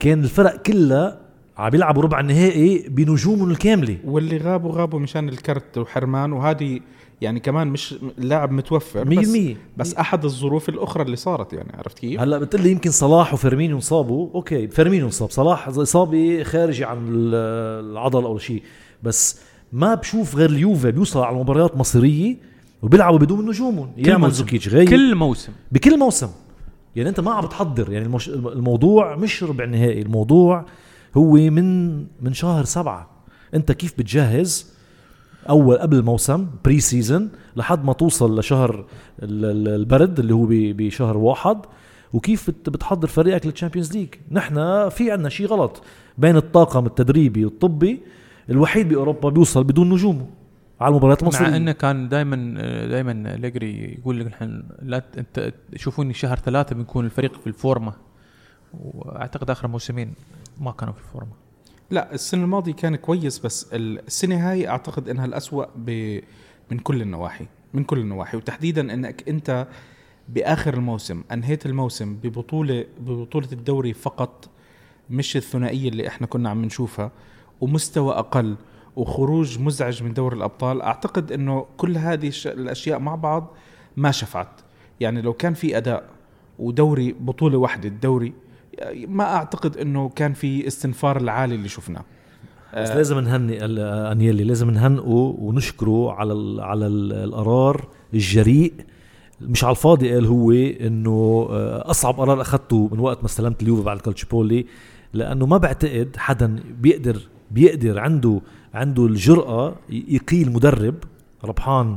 كان الفرق كلها عم بيلعبوا ربع النهائي بنجومهم الكاملة. واللي غابوا غابوا مشان الكرت وحرمان وهذه يعني كمان مش اللاعب متوفر 100% بس, بس أحد الظروف الأخرى اللي صارت يعني عرفت كيف؟ هلأ بتقول لي يمكن صلاح وفيرمينيو انصابوا. okay فيرمينيو انصاب. صلاح إصابة خارجة عن ال- العضلة أو شيء. بس ما بشوف غير اليوفي بيوصل على مباريات مصيرية وبيلعبوا بدون نجومهم. يا موسم. مانزوكيتش غايب. كل موسم. بكل موسم. يعني أنت ما عم بتحضر. يعني المش... الموضوع مش ربع نهائي الموضوع هو من من شهر سبعة. انت كيف بتجهز أول قبل الموسم pre-season لحد ما توصل لشهر ال- ال- البرد اللي هو بشهر واحد؟ وكيف بت- بتحضر فريقك لل Champions League نحن في عنا شيء غلط. بين الطاقم التدريبي والطبي الوحيد بأوروبا بيوصل بدون نجومه على المباريات مع المصيرية إنه كان دائما دائما أليجري يقول لك نحن لا أنت شوفوني شهر ثلاثة بنكون الفريق في الفورمة. وأعتقد آخر موسمين. ما كانوا في الفورمه لا السنة الماضية كان كويس بس السنة هاي أعتقد إنها الأسوأ ب من كل النواحي من كل النواحي. وتحديدا إنك أنت بآخر الموسم أنهيت الموسم ببطولة ببطولة الدوري فقط مش الثنائية اللي إحنا كنا عم نشوفها ومستوى أقل وخروج مزعج من دوري الأبطال. أعتقد إنه كل هذه الأشياء مع بعض ما شفعت. يعني لو كان في أداء ودوري بطولة واحدة الدوري ما أعتقد إنه كان في استنفار العالي اللي شفناه. بس لازم نهني انيلي لازم نهنئه ونشكره على ال على ال القرار الجريء. مش على الفاضي قال هو إنه آه، أصعب قرار أخذته من وقت ما استلمت اليوفي بعد الكالتشيبولي لأنه ما بعتقد حدا بيقدر بيقدر عنده عنده الجرأة يقيل مدرب ربحان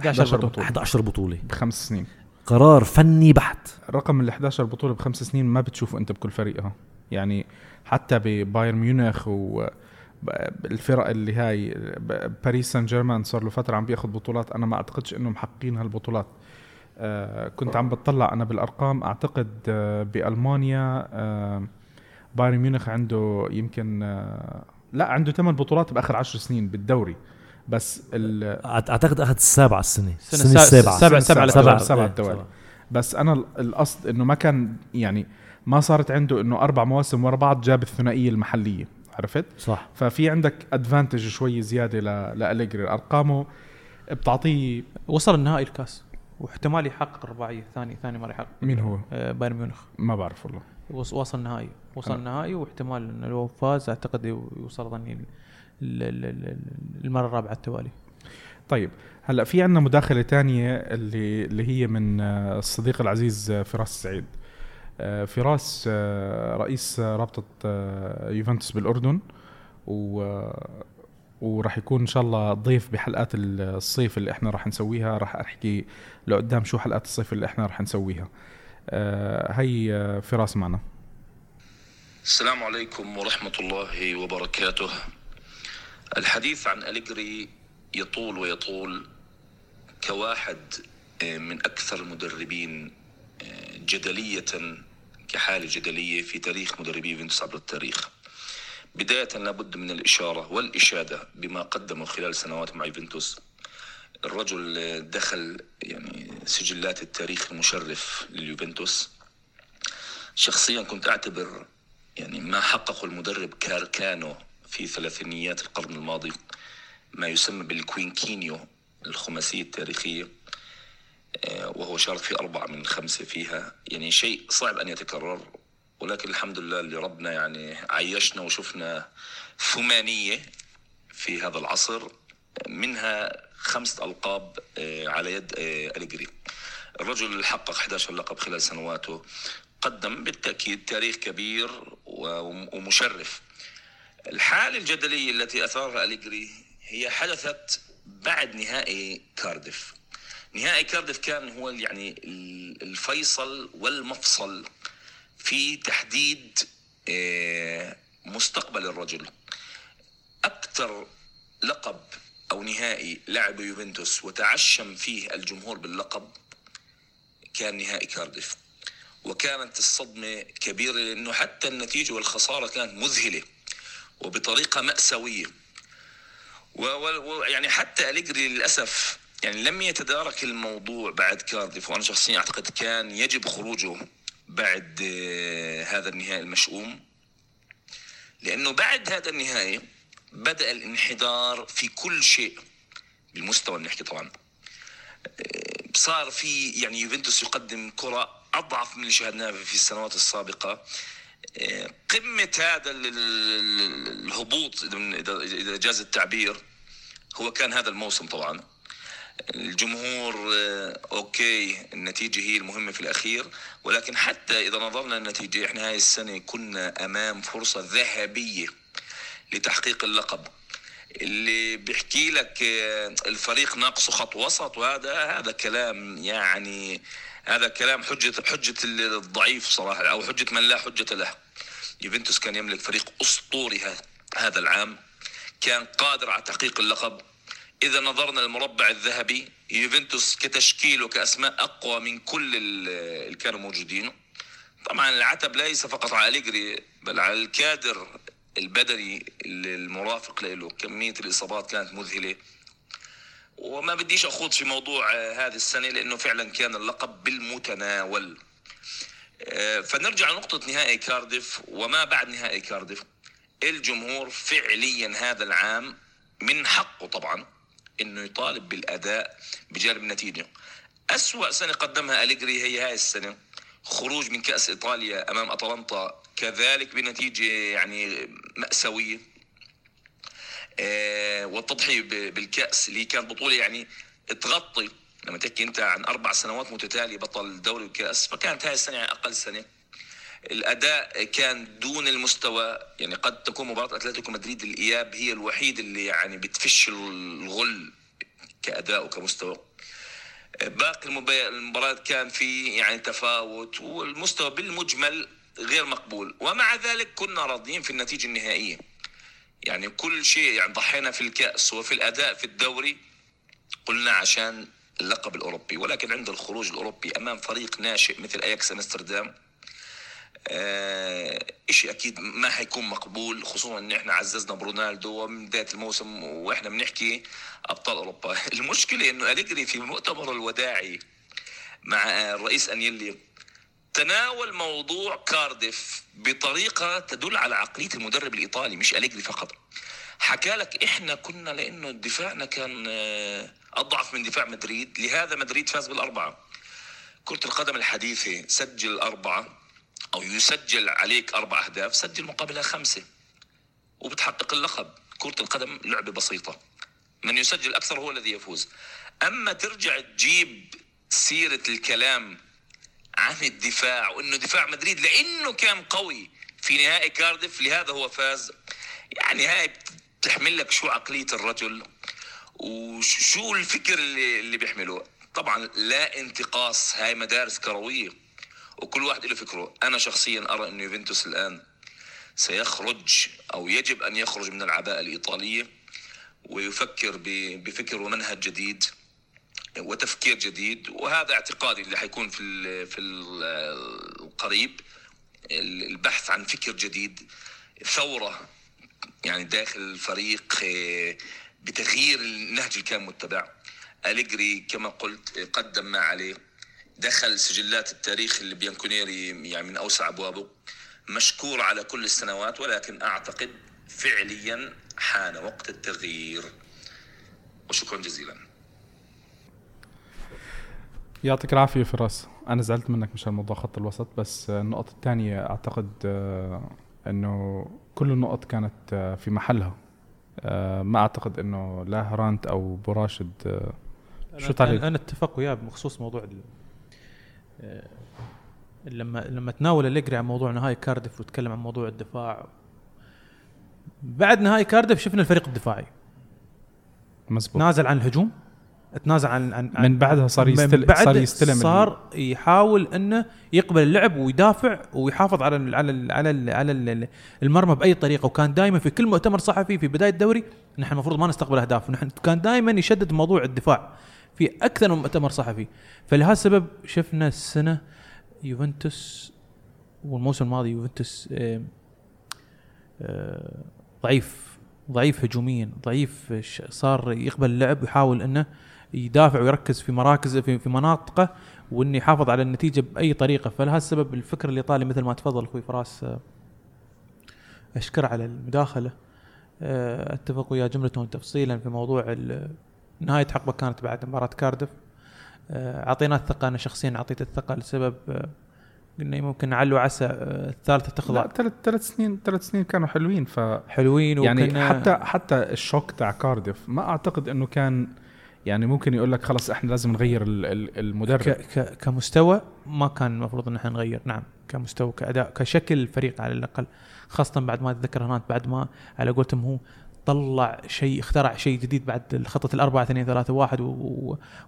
11 بطولة. 11 بطولة. بخمس سنين. قرار فني بحت. رقم ال 11 بطولة بخمس سنين ما بتشوفه أنت بكل فريق ها يعني حتى ببايرن ميونخ و الفرق اللي هاي باريس سان جيرمان صار له فترة عم بياخذ بطولات. أنا ما أعتقدش انه محققين هالبطولات. آه كنت عم بتطلع أنا بالأرقام. أعتقد آه بألمانيا آه بايرن ميونخ عنده يمكن آه لا عنده ثمان بطولات بآخر عشر سنين بالدوري. بس أعتقد اخذ السابعه السنة السنة السابعه سبعه سبعه سبعه سبعه التوالي بس أنا القصد إنه ما كان يعني ما صارت عنده إنه أربع مواسم ورا بعض جاب الثنائية المحلية عرفت؟ صح. ففي عندك ادفانتج شوي زيادة لأليجري. أرقامه بتعطيه وصل النهائي الكاس واحتمال يحقق الرباعيه ثاني ثاني مره يحقق. مين هو؟ آه بايرن ميونخ. ما بعرف والله. وصل نهائي وصل النهائي واحتمال إنه لو فاز أعتقد يوصل ظني المرة الرابعة التوالي. طيب هلا في عندنا مداخلة تانية اللي اللي هي من آه، الصديق العزيز آه، فراس السعيد آه، فراس رئيس رابطة يوفنتوس بالأردن و وراح يكون إن شاء الله ضيف بحلقات الصيف اللي إحنا راح نسويها. راح أحكي لقدام شو حلقات الصيف اللي إحنا راح نسويها. هي فراس معنا. السلام عليكم ورحمة الله وبركاته. الحديث عن أليجري يطول ويطول كواحد آه، من أكثر المدربين آه، جدلية كحالة جدلية في تاريخ مدربي يوفنتوس عبر التاريخ. بداية لابد من الإشارة والإشادة بما قدمه خلال سنوات مع يوفنتوس. الرجل دخل يعني سجلات التاريخ المشرف لليوفنتوس. شخصيا كنت أعتبر يعني ما حققه المدرب كاركانو في ثلاثينيات القرن الماضي ما يسمى بالكوينكينيو الخماسية التاريخية آه، وهو شارك في أربعة من خمسة فيها. يعني شيء صعب أن يتكرر ولكن الحمد لله اللي ربنا يعني عيشنا وشفنا ثمانية في هذا العصر منها خمسة ألقاب آه، على يد آه، أليجري. الرجل حقق 11 لقب خلال سنواته قدم بالتأكيد تاريخ كبير ومشرف. الحالة الجدلية التي أثارها أليجري هي حدثت بعد نهائي كاردف نهائي كاردف كان هو يعني الفيصل والمفصل في تحديد آه، مستقبل الرجل. أكثر لقب أو نهائي لعب يوفنتوس وتعشم فيه الجمهور باللقب كان نهائي كاردف وكانت الصدمة كبيرة لأنه حتى النتيجة والخسارة كانت مذلة. وبطريقة مأساوية. ويعني حتى أليجري للأسف يعني لم يتدارك الموضوع بعد كارديف وأنا شخصيا أعتقد كان يجب خروجه بعد آه، هذا النهائي المشؤوم. لأنه بعد هذا النهائي بدأ الانحدار في كل شيء بالمستوى نحكي طبعا. آه، صار في يعني يوفنتوس يقدم كرة أضعف من اللي شاهدناه في السنوات السابقة. قمة هذا الهبوط إذا جاز التعبير هو كان هذا الموسم طبعا. الجمهور آه، أوكي النتيجة هي المهمة في الأخير ولكن حتى إذا نظرنا للنتيجة إحنا هاي السنة كنا أمام فرصة ذهبية لتحقيق اللقب. اللي بيحكي لك آه، الفريق ناقصه خط وسط وهذا هذا كلام يعني هذا كلام حجة حجة الضعيف صراحة أو حجة من لا حجة له. يوفنتوس كان يملك فريق أسطوري هذا العام كان قادر على تحقيق اللقب. إذا نظرنا للمربع الذهبي يوفنتوس كتشكيل وكأسماء أقوى من كل اللي كانوا موجودين. طبعا العتب ليس فقط على أليجري بل على الكادر البدني المرافق له كمية الإصابات كانت مذهلة. وما بديش أخوض في موضوع آه، هذه السنة لأنه فعلا كان اللقب بالمتناول. آه، فنرجع لنقطة نهائي كارديف وما بعد نهائي كارديف. الجمهور فعليا هذا العام من حقه طبعا إنه يطالب بالأداء بجانب النتيجه أسوأ سنة قدمها أليجري هي هاي السنة. خروج من كأس إيطاليا أمام أتلانتا كذلك بنتيجة يعني مأساوية. آه والتضحية بالكأس اللي كانت بطولة يعني تغطي لما تحكي أنت عن أربع سنوات متتالية بطل دوري الكأس فكانت هاي السنة يعني أقل سنة. الأداء كان دون المستوى يعني قد تكون مباراة أتلتيكو مدريد الإياب هي الوحيد اللي يعني بتفش الغل كأداء وكمستوى. باقي المباريات كان في يعني تفاوت والمستوى بالمجمل غير مقبول ومع ذلك كنا راضيين في النتيجة النهائية. يعني كل شيء يعني ضحينا في الكأس وفي الأداء في الدوري قلنا عشان اللقب الأوروبي ولكن عند الخروج الأوروبي أمام فريق ناشئ مثل أياكس أمستردام آه شيء أكيد ما حيكون مقبول خصوصا إن إحنا عززنا برونالدو من بدايه الموسم وإحنا بنحكي أبطال أوروبا. المشكلة إنه أليجري في مؤتمره الوداعي مع الرئيس أنيلي تناول موضوع كارديف بطريقة تدل على عقلية المدرب الإيطالي مش أليجري فقط. حكى لك إحنا كنا لأنه دفاعنا كان آه، أضعف من دفاع مدريد لهذا مدريد فاز بالأربعة. كرة القدم الحديثة سجل أربعة أو يسجل عليك أربع أهداف سجل مقابلها خمسة وبتحقق اللقب. كرة القدم لعبة بسيطة. من يسجل أكثر هو الذي يفوز. أما ترجع تجيب سيرة الكلام عن الدفاع وأنه دفاع مدريد لأنه كان قوي في نهائي كارديف لهذا هو فاز. يعني هاي بتحمل لك شو عقلية الرجل وشو الفكر اللي, اللي بيحمله. طبعا لا انتقاص هاي مدارس كروية وكل واحد له فكره. أنا شخصيا أرى إنه يوفنتوس الآن سيخرج أو يجب أن يخرج من العباءة الإيطالية ويفكر بفكر ومنهج جديد. وتفكير جديد وهذا اعتقادي اللي حيكون في في القريب البحث عن فكر جديد ثورة يعني داخل الفريق بتغيير النهج اللي كان متبع أليجري كما قلت قدم ما عليه دخل سجلات التاريخ اللي بيانكونيري يعني من أوسع أبوابه مشكور على كل السنوات ولكن أعتقد فعليا حان وقت التغيير. وشكرا جزيلا. يعطيك العافية فراس. أنا زعلت منك مشان موضوع خط الوسط بس النقطة الثانية أعتقد آه، إنه كل النقط كانت آه، في محلها. آه، ما أعتقد إنه لا هرانت أو بوراشد شو تعليق؟ أنا أتفق وياه بخصوص موضوع لما لما تناول أليجري عن موضوع نهائي كاردف وتكلم عن موضوع الدفاع. بعد نهائي كاردف شفنا الفريق الدفاعي. مزبوط. نازل عن الهجوم. تنازل عن, عن, عن من بعدها صار يستلم بعد صار يستلم صار يحاول إنه يقبل اللعب ويدافع ويحافظ على ال على ال على ال على ال المرمى بأي طريقة. وكان دائما في كل مؤتمر صحفي في بداية الدوري نحن المفروض ما نستقبل أهداف. ونحن كان دائما يشدد موضوع الدفاع في أكثر من مؤتمر صحفي. فلهذا السبب شفنا السنة يوفنتوس والموسم الماضي يوفنتوس آه، ضعيف ضعيف هجوميا ضعيف صار يقبل اللعب ويحاول إنه يدافع ويركز في مراكز في, في مناطقه وانه يحافظ على النتيجة بأي طريقة. فلهذا السبب الفكر الايطالي مثل ما تفضل أخوي فراس؟ أشكر على المداخلة. أتفق ويا جمله تفصيلا في موضوع نهاية حقبة كانت بعد مباراة كاردف. آه، أعطينا الثقة أنا شخصيا أعطيت الثقة لسبب قلنا ممكن نعلو عسى الثالثة تخضع. ثلاث ثلاث سنين ثلاث سنين كانوا حلوين ف حلوين يعني حتى حتى الشوك تاع كاردف ما أعتقد إنه كان يعني ممكن يقول لك خلص إحنا لازم نغير المدرب. ك ك كمستوى ما كان المفروض إن إحنا نغير. نعم كمستوى كأداء كشكل الفريق على الأقل. خاصة بعد ما أتذكر هناك بعد ما على قولتهم هو طلع شيء اخترع شيء جديد بعد خطة الأربعة اثنين ثلاثة واحد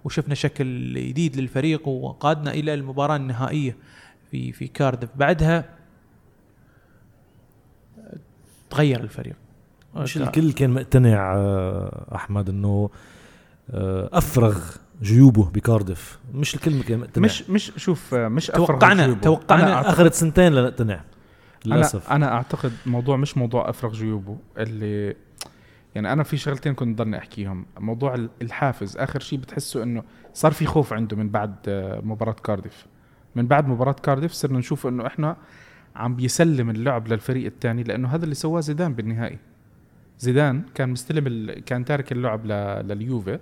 وشفنا شكل جديد للفريق وقادنا إلى المباراة النهائية في في كاردف بعدها تغير الفريق. مش الكل كان مقتنع آه، أحمد إنه أفرغ جيوبه بكاردف مش الكل كان مقتنع مش مش شوف آه، مش توقعنا جيوبه. توقعنا اخذت سنتين لنقتنع للاسف أنا أنا أعتقد موضوع مش موضوع أفرغ جيوبه اللي يعني أنا في شغلتين كنت ضلني أحكيهم. موضوع الحافز آخر شيء بتحسه إنه صار في خوف عنده من بعد آه، مباراة كارديف. من بعد مباراة كارديف صرنا نشوف إنه إحنا عم بيسلم اللعب للفريق الثاني لأنه هذا اللي سواه زيدان بالنهائي. زيدان كان مستلم ال... كان تارك اللعب ل... لليوفي.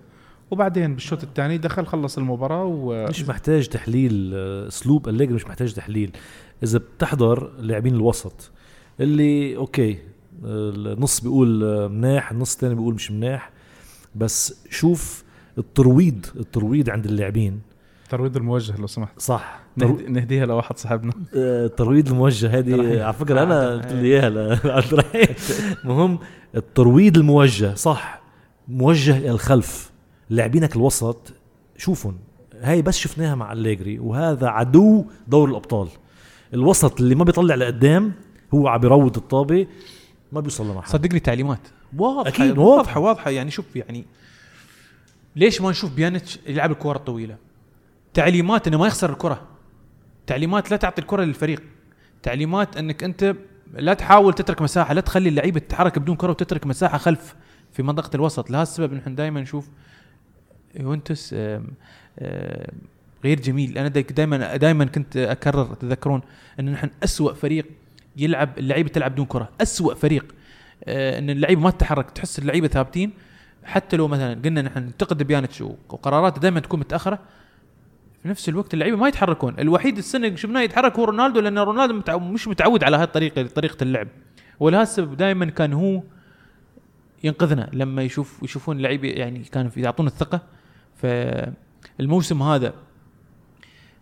وبعدين بالشوط الثاني دخل خلص المباراة و... مش محتاج تحليل آه، أسلوب أليجري مش محتاج تحليل. إذا بتحضر لاعبين الوسط اللي أوكي آه، النص بيقول آه، مناح النص الثاني بيقول مش مناح. بس شوف الترويض الترويض عند اللاعبين. ترويض الموجه لو سمحت. صح. نهدي... نهديها لواحد صاحبنا. الترويض الموجه هذه على فكرة أنا قلت لي إياها لعبد المهم الترويض الموجه صح. موجه إلى الخلف. لاعبينك الوسط شوفهم. هاي بس شفناها مع أليجري وهذا عدو دور الأبطال. الوسط اللي ما بيطلع لقدام هو عم بيروض الطابة ما بيوصل لمحل صدقني تعليمات. واضحة أكيد، واضحة. واضحة. واضحة. يعني شوف يعني ليش ما نشوف بيانيتش يلعب الكرة الطويلة؟ تعليمات إنه ما يخسر الكرة. تعليمات لا تعطي الكرة للفريق. تعليمات إنك أنت لا تحاول تترك مساحة لا تخلي اللعيبة تتحرك بدون كرة وتترك مساحة خلف في منطقة الوسط. لهذا السبب نحن دائما نشوف يوفنتوس غير جميل. أنا دائما دائما كنت أكرر تذكرون أن نحن أسوأ فريق يلعب اللعيبة تلعب بدون كرة. أسوأ فريق آه، أن اللعيبه ما تتحرك تحس اللعيبة ثابتين. حتى لو مثلا قلنا نحن ننتقد بيانتش وقراراته دائما تكون متأخرة في نفس الوقت اللعيبة ما يتحركون. الوحيد السنة اللي شفناه يتحرك هو رونالدو لأن رونالدو متعو مش متعود على هذه الطريقة طريقة اللعب. ولهذا السبب دائما كان هو ينقذنا لما يشوف يشوفون اللعيبة يعني كانوا يعطون الثقة. فالموسم هذا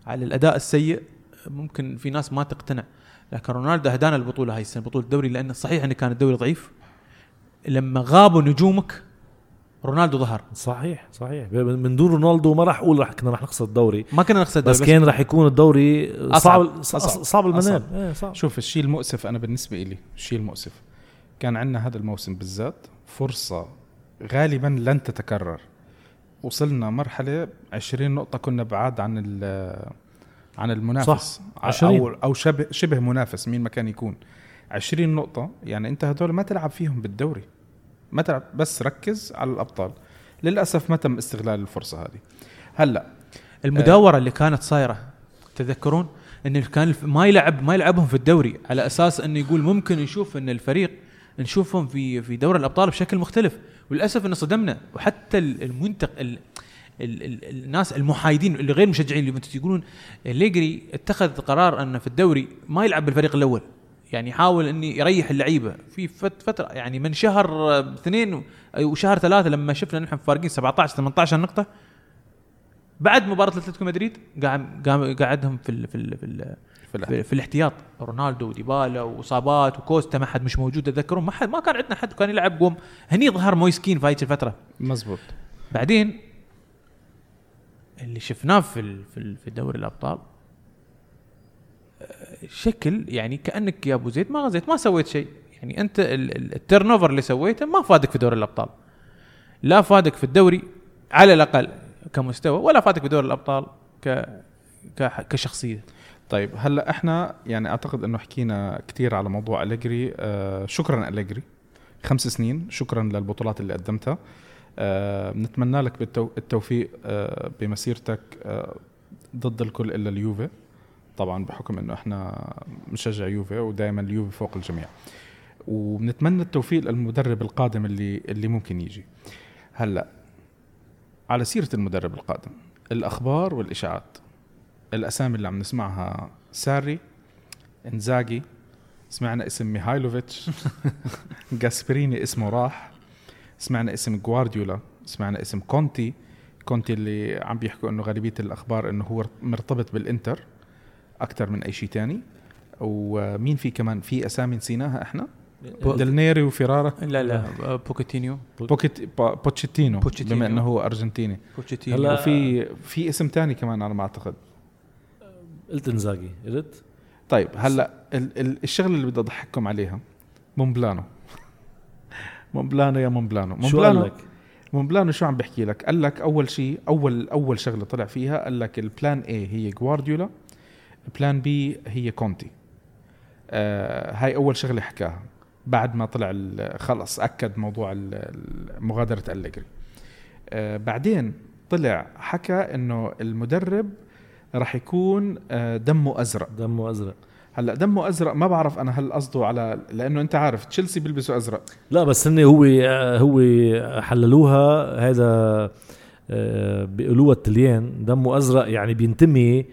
على الأداء السيء ممكن في ناس ما تقتنع. لكن رونالدو هدانا البطولة هاي السنة بطولة الدوري لأن صحيح إن كان الدوري ضعيف. لما غابوا نجومك رونالدو ظهر. صحيح صحيح. من دون رونالدو ما راح أقول راح كنا راح نخسر الدوري. ما كنا نخسر الدوري بس كان راح يكون الدوري صعب. صعب, صعب المنال. إيه صعب. شوف الشيء المؤسف أنا بالنسبة لي الشيء المؤسف. كان عندنا هذا الموسم بالذات فرصة غالبا لن تتكرر. وصلنا مرحلة 20 نقطة كنا بعاد عن ال- عن المنافس. صح، 20. أو أو شبه شبه منافس مين ما كان يكون. 20 نقطة يعني أنت هدول ما تلعب فيهم بالدوري. ما تلعب بس ركز على الأبطال. للأسف ما تم استغلال الفرصة هذه. هلأ المداورة اللي كانت صايرة تذكرون؟ إن كان ما يلعب ما يلعبهم في الدوري على أساس إنه يقول ممكن نشوف إن الفريق نشوفهم في في دوري الأبطال بشكل مختلف. وللأسف إنه صدمنا. وحتى ال- المنتق ال ال ال الناس المحايدين اللي غير مشجعين اليوفنتوس يقولون ليجري اتخذ قرار إنه في الدوري ما يلعب بالفريق الأول. يعني يحاول انه يريح اللعيبة. في فت- فترة يعني من شهر اثنين وشهر ثلاثة لما شفنا نحن فارقين 17 18 نقطه بعد مباراة اتلتيكو مدريد قاعد قام- قعدهم في ال في ال في, ال في. في, في الاحتياط. رونالدو وديبالا واصابات وكوستا ما حد مش موجود تذكرون ما حد ما كان عندنا حد كان يلعب قوم. هني ظهر مويسكين في هيك الفترة. مزبوط. بعدين اللي شفناه في ال- في ال- في دوري الأبطال شكل يعني كأنك يا أبو زيد ما غزيت ما سويت شيء. يعني أنت ال turnover اللي سويته ما فادك في دوري الأبطال. لا فادك في الدوري على الأقل كمستوى ولا فادك في دوري الأبطال ك ك- كشخصية. طيب هلأ إحنا يعني أعتقد إنه حكينا كثير على موضوع أليجري. آه شكرا أليجري. خمس سنين شكرا للبطولات اللي قدمتها. آه لك التوفيق آه بمسيرتك آه ضد الكل إلا اليوفي. طبعا بحكم إنه إحنا مشجع يوفي ودائما اليوفي فوق الجميع. وبنتمنى التوفيق للمدرب القادم اللي اللي ممكن يجي. هلأ على سيرة المدرب القادم الأخبار والإشاعات. الأسامي اللي عم نسمعها ساري إنزاجي سمعنا اسم ميهايلوفيتش جاسبريني اسمه راح سمعنا اسم جوارديولا سمعنا اسم كونتي. كونتي اللي عم بيحكوا إنه غالبية الأخبار إنه هو مرتبط بالإنتر أكثر من أي شيء تاني. ومين في كمان؟ في أسامي نسيناها إحنا؟ دلنيري وفيرارا؟ لا لا بوكيتينيو. بوكيت بوتشيتينو. بما إنه هو أرجنتيني. بوتشيتينو هلا- وفي في اسم تاني كمان على ما أعتقد. قلت انزاجي قلت طيب هلا ال ال الشغلة اللي بدي أضحككم عليها مونبلانو. مونبلانو يا مونبلانو. شو قال مونبلانو لك؟ مونبلانو شو عم بحكي لك؟ قال لك أول شيء اول أول شغلة طلع فيها قال لك ال plan A هي جوارديولا plan B هي كونتي آه هاي أول شغلة حكاها بعد ما طلع ال- خلص أكد موضوع ال- ال- مغادرة أليجري. آه بعدين طلع حكى إنه المدرب راح يكون آه دمه أزرق. دمه أزرق. هلأ دمه أزرق ما بعرف أنا هل قصده على لأنه أنت عارف تشيلسي بيلبسوا أزرق. لا بس هن هو هو حللوها هذا آه، بيقولوها التليان دمه أزرق يعني بينتمي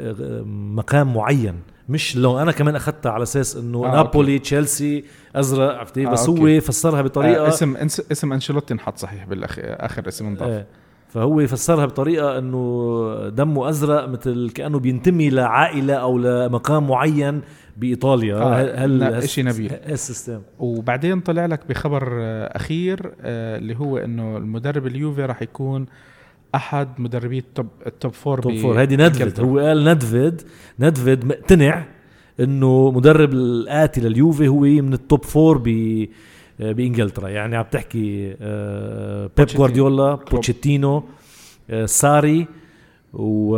لمقام معين. مش لو أنا كمان اخذتها على أساس إنه آه، آه نابولي تشيلسي أزرق عرفت آه، بس أوكي. هو فسرها بطريقة آه اسم اسم أنشيلوتي انحط صحيح بالاخر آخر اسم انضاف. إيه فهو فسرها بطريقة إنه دمه أزرق مثل كأنه بينتمي لعائلة أو لمقام معين بإيطاليا آه، هل إشي نبيل. ال system وبعدين طلع لك بخبر آه، أخير آه، اللي هو إنه المدرب اليوفي راح يكون أحد مدربي ال top ال top four top four هيدي ندفد. هو قال ندفد ندفد مقتنع إنه مدرب الآتي لليوفي هو من ال top four ب بإنجلترا. يعني عم تحكي آه، بيب. جوارديولا كلوب. بوتشيتينو آه، ساري و.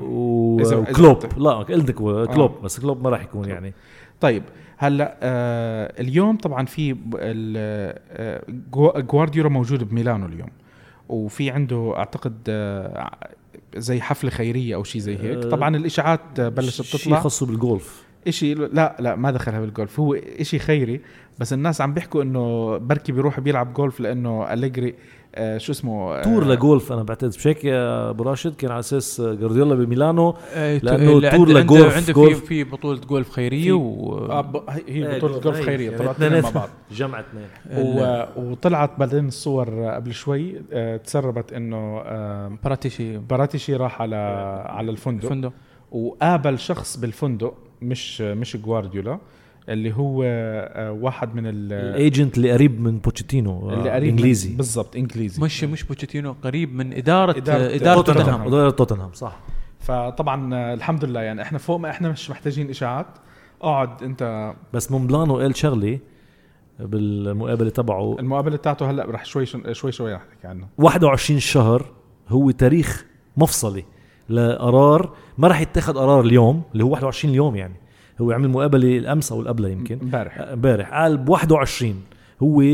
و- وكلوب قلت- لا قلت كلوب بس كلوب ما راح يكون يعني. طيب هلأ آه اليوم طبعا في آه، جو- جوارديولا موجود بميلانو اليوم وفي عنده أعتقد آه زي حفلة خيرية أو شيء زي هيك. آه، طبعا الإشاعات آه، بلشت شيء تطلع خاصه بالجولف إشي لا لا ما دخلها بالجولف هو إشي خيري. بس الناس عم بيحكوا إنه بركي بيروح بيلعب جولف لأنه أليجري آه شو اسمه آه tour لجولف أنا بعتقد مش هيك يا أبو راشد؟ كان على أساس جوارديولا بميلانو إيه، لأنه اللي tour عنده- لجولف- عنده في جولف. في بطولة جولف خيرية و آه ب- هي- إيه، بطولة جولف هي- خيرية طلعت اثنين مع بعض. جمع اثنين. و... وطلعت بعدين الصور قبل شوي آه، تسربت إنه آه، براتيشي باراتيشي راح على على الفندق. فندق وقابل شخص بالفندق مش مش جوارديولا اللي هو آه، واحد من ال ال agent اللي قريب من بوتشيتينو اللي آه، قريب من- إنجليزي. بالضبط إنجليزي. مش مش بوتشيتينو قريب من إدارة إدارة اداره, إدارة توتنهام. اداره توتنهام صح. فطبعا آه، الحمد لله يعني إحنا فوق ما إحنا مش محتاجين إشاعات. اقعد أنت بس مونبلانو قال شغله بالمقابلة تبعه. المقابلة بتاعته هلأ رح شوي شوي شوي رح نحكي عنه 21 شهر هو تاريخ مفصلي لقرار ما راح يتخذ قرار اليوم اللي هو 21 اليوم يعني. هو عمل مقابلة الأمس أو القبلة يمكن. امبارح. امبارح. قال ب 21 هو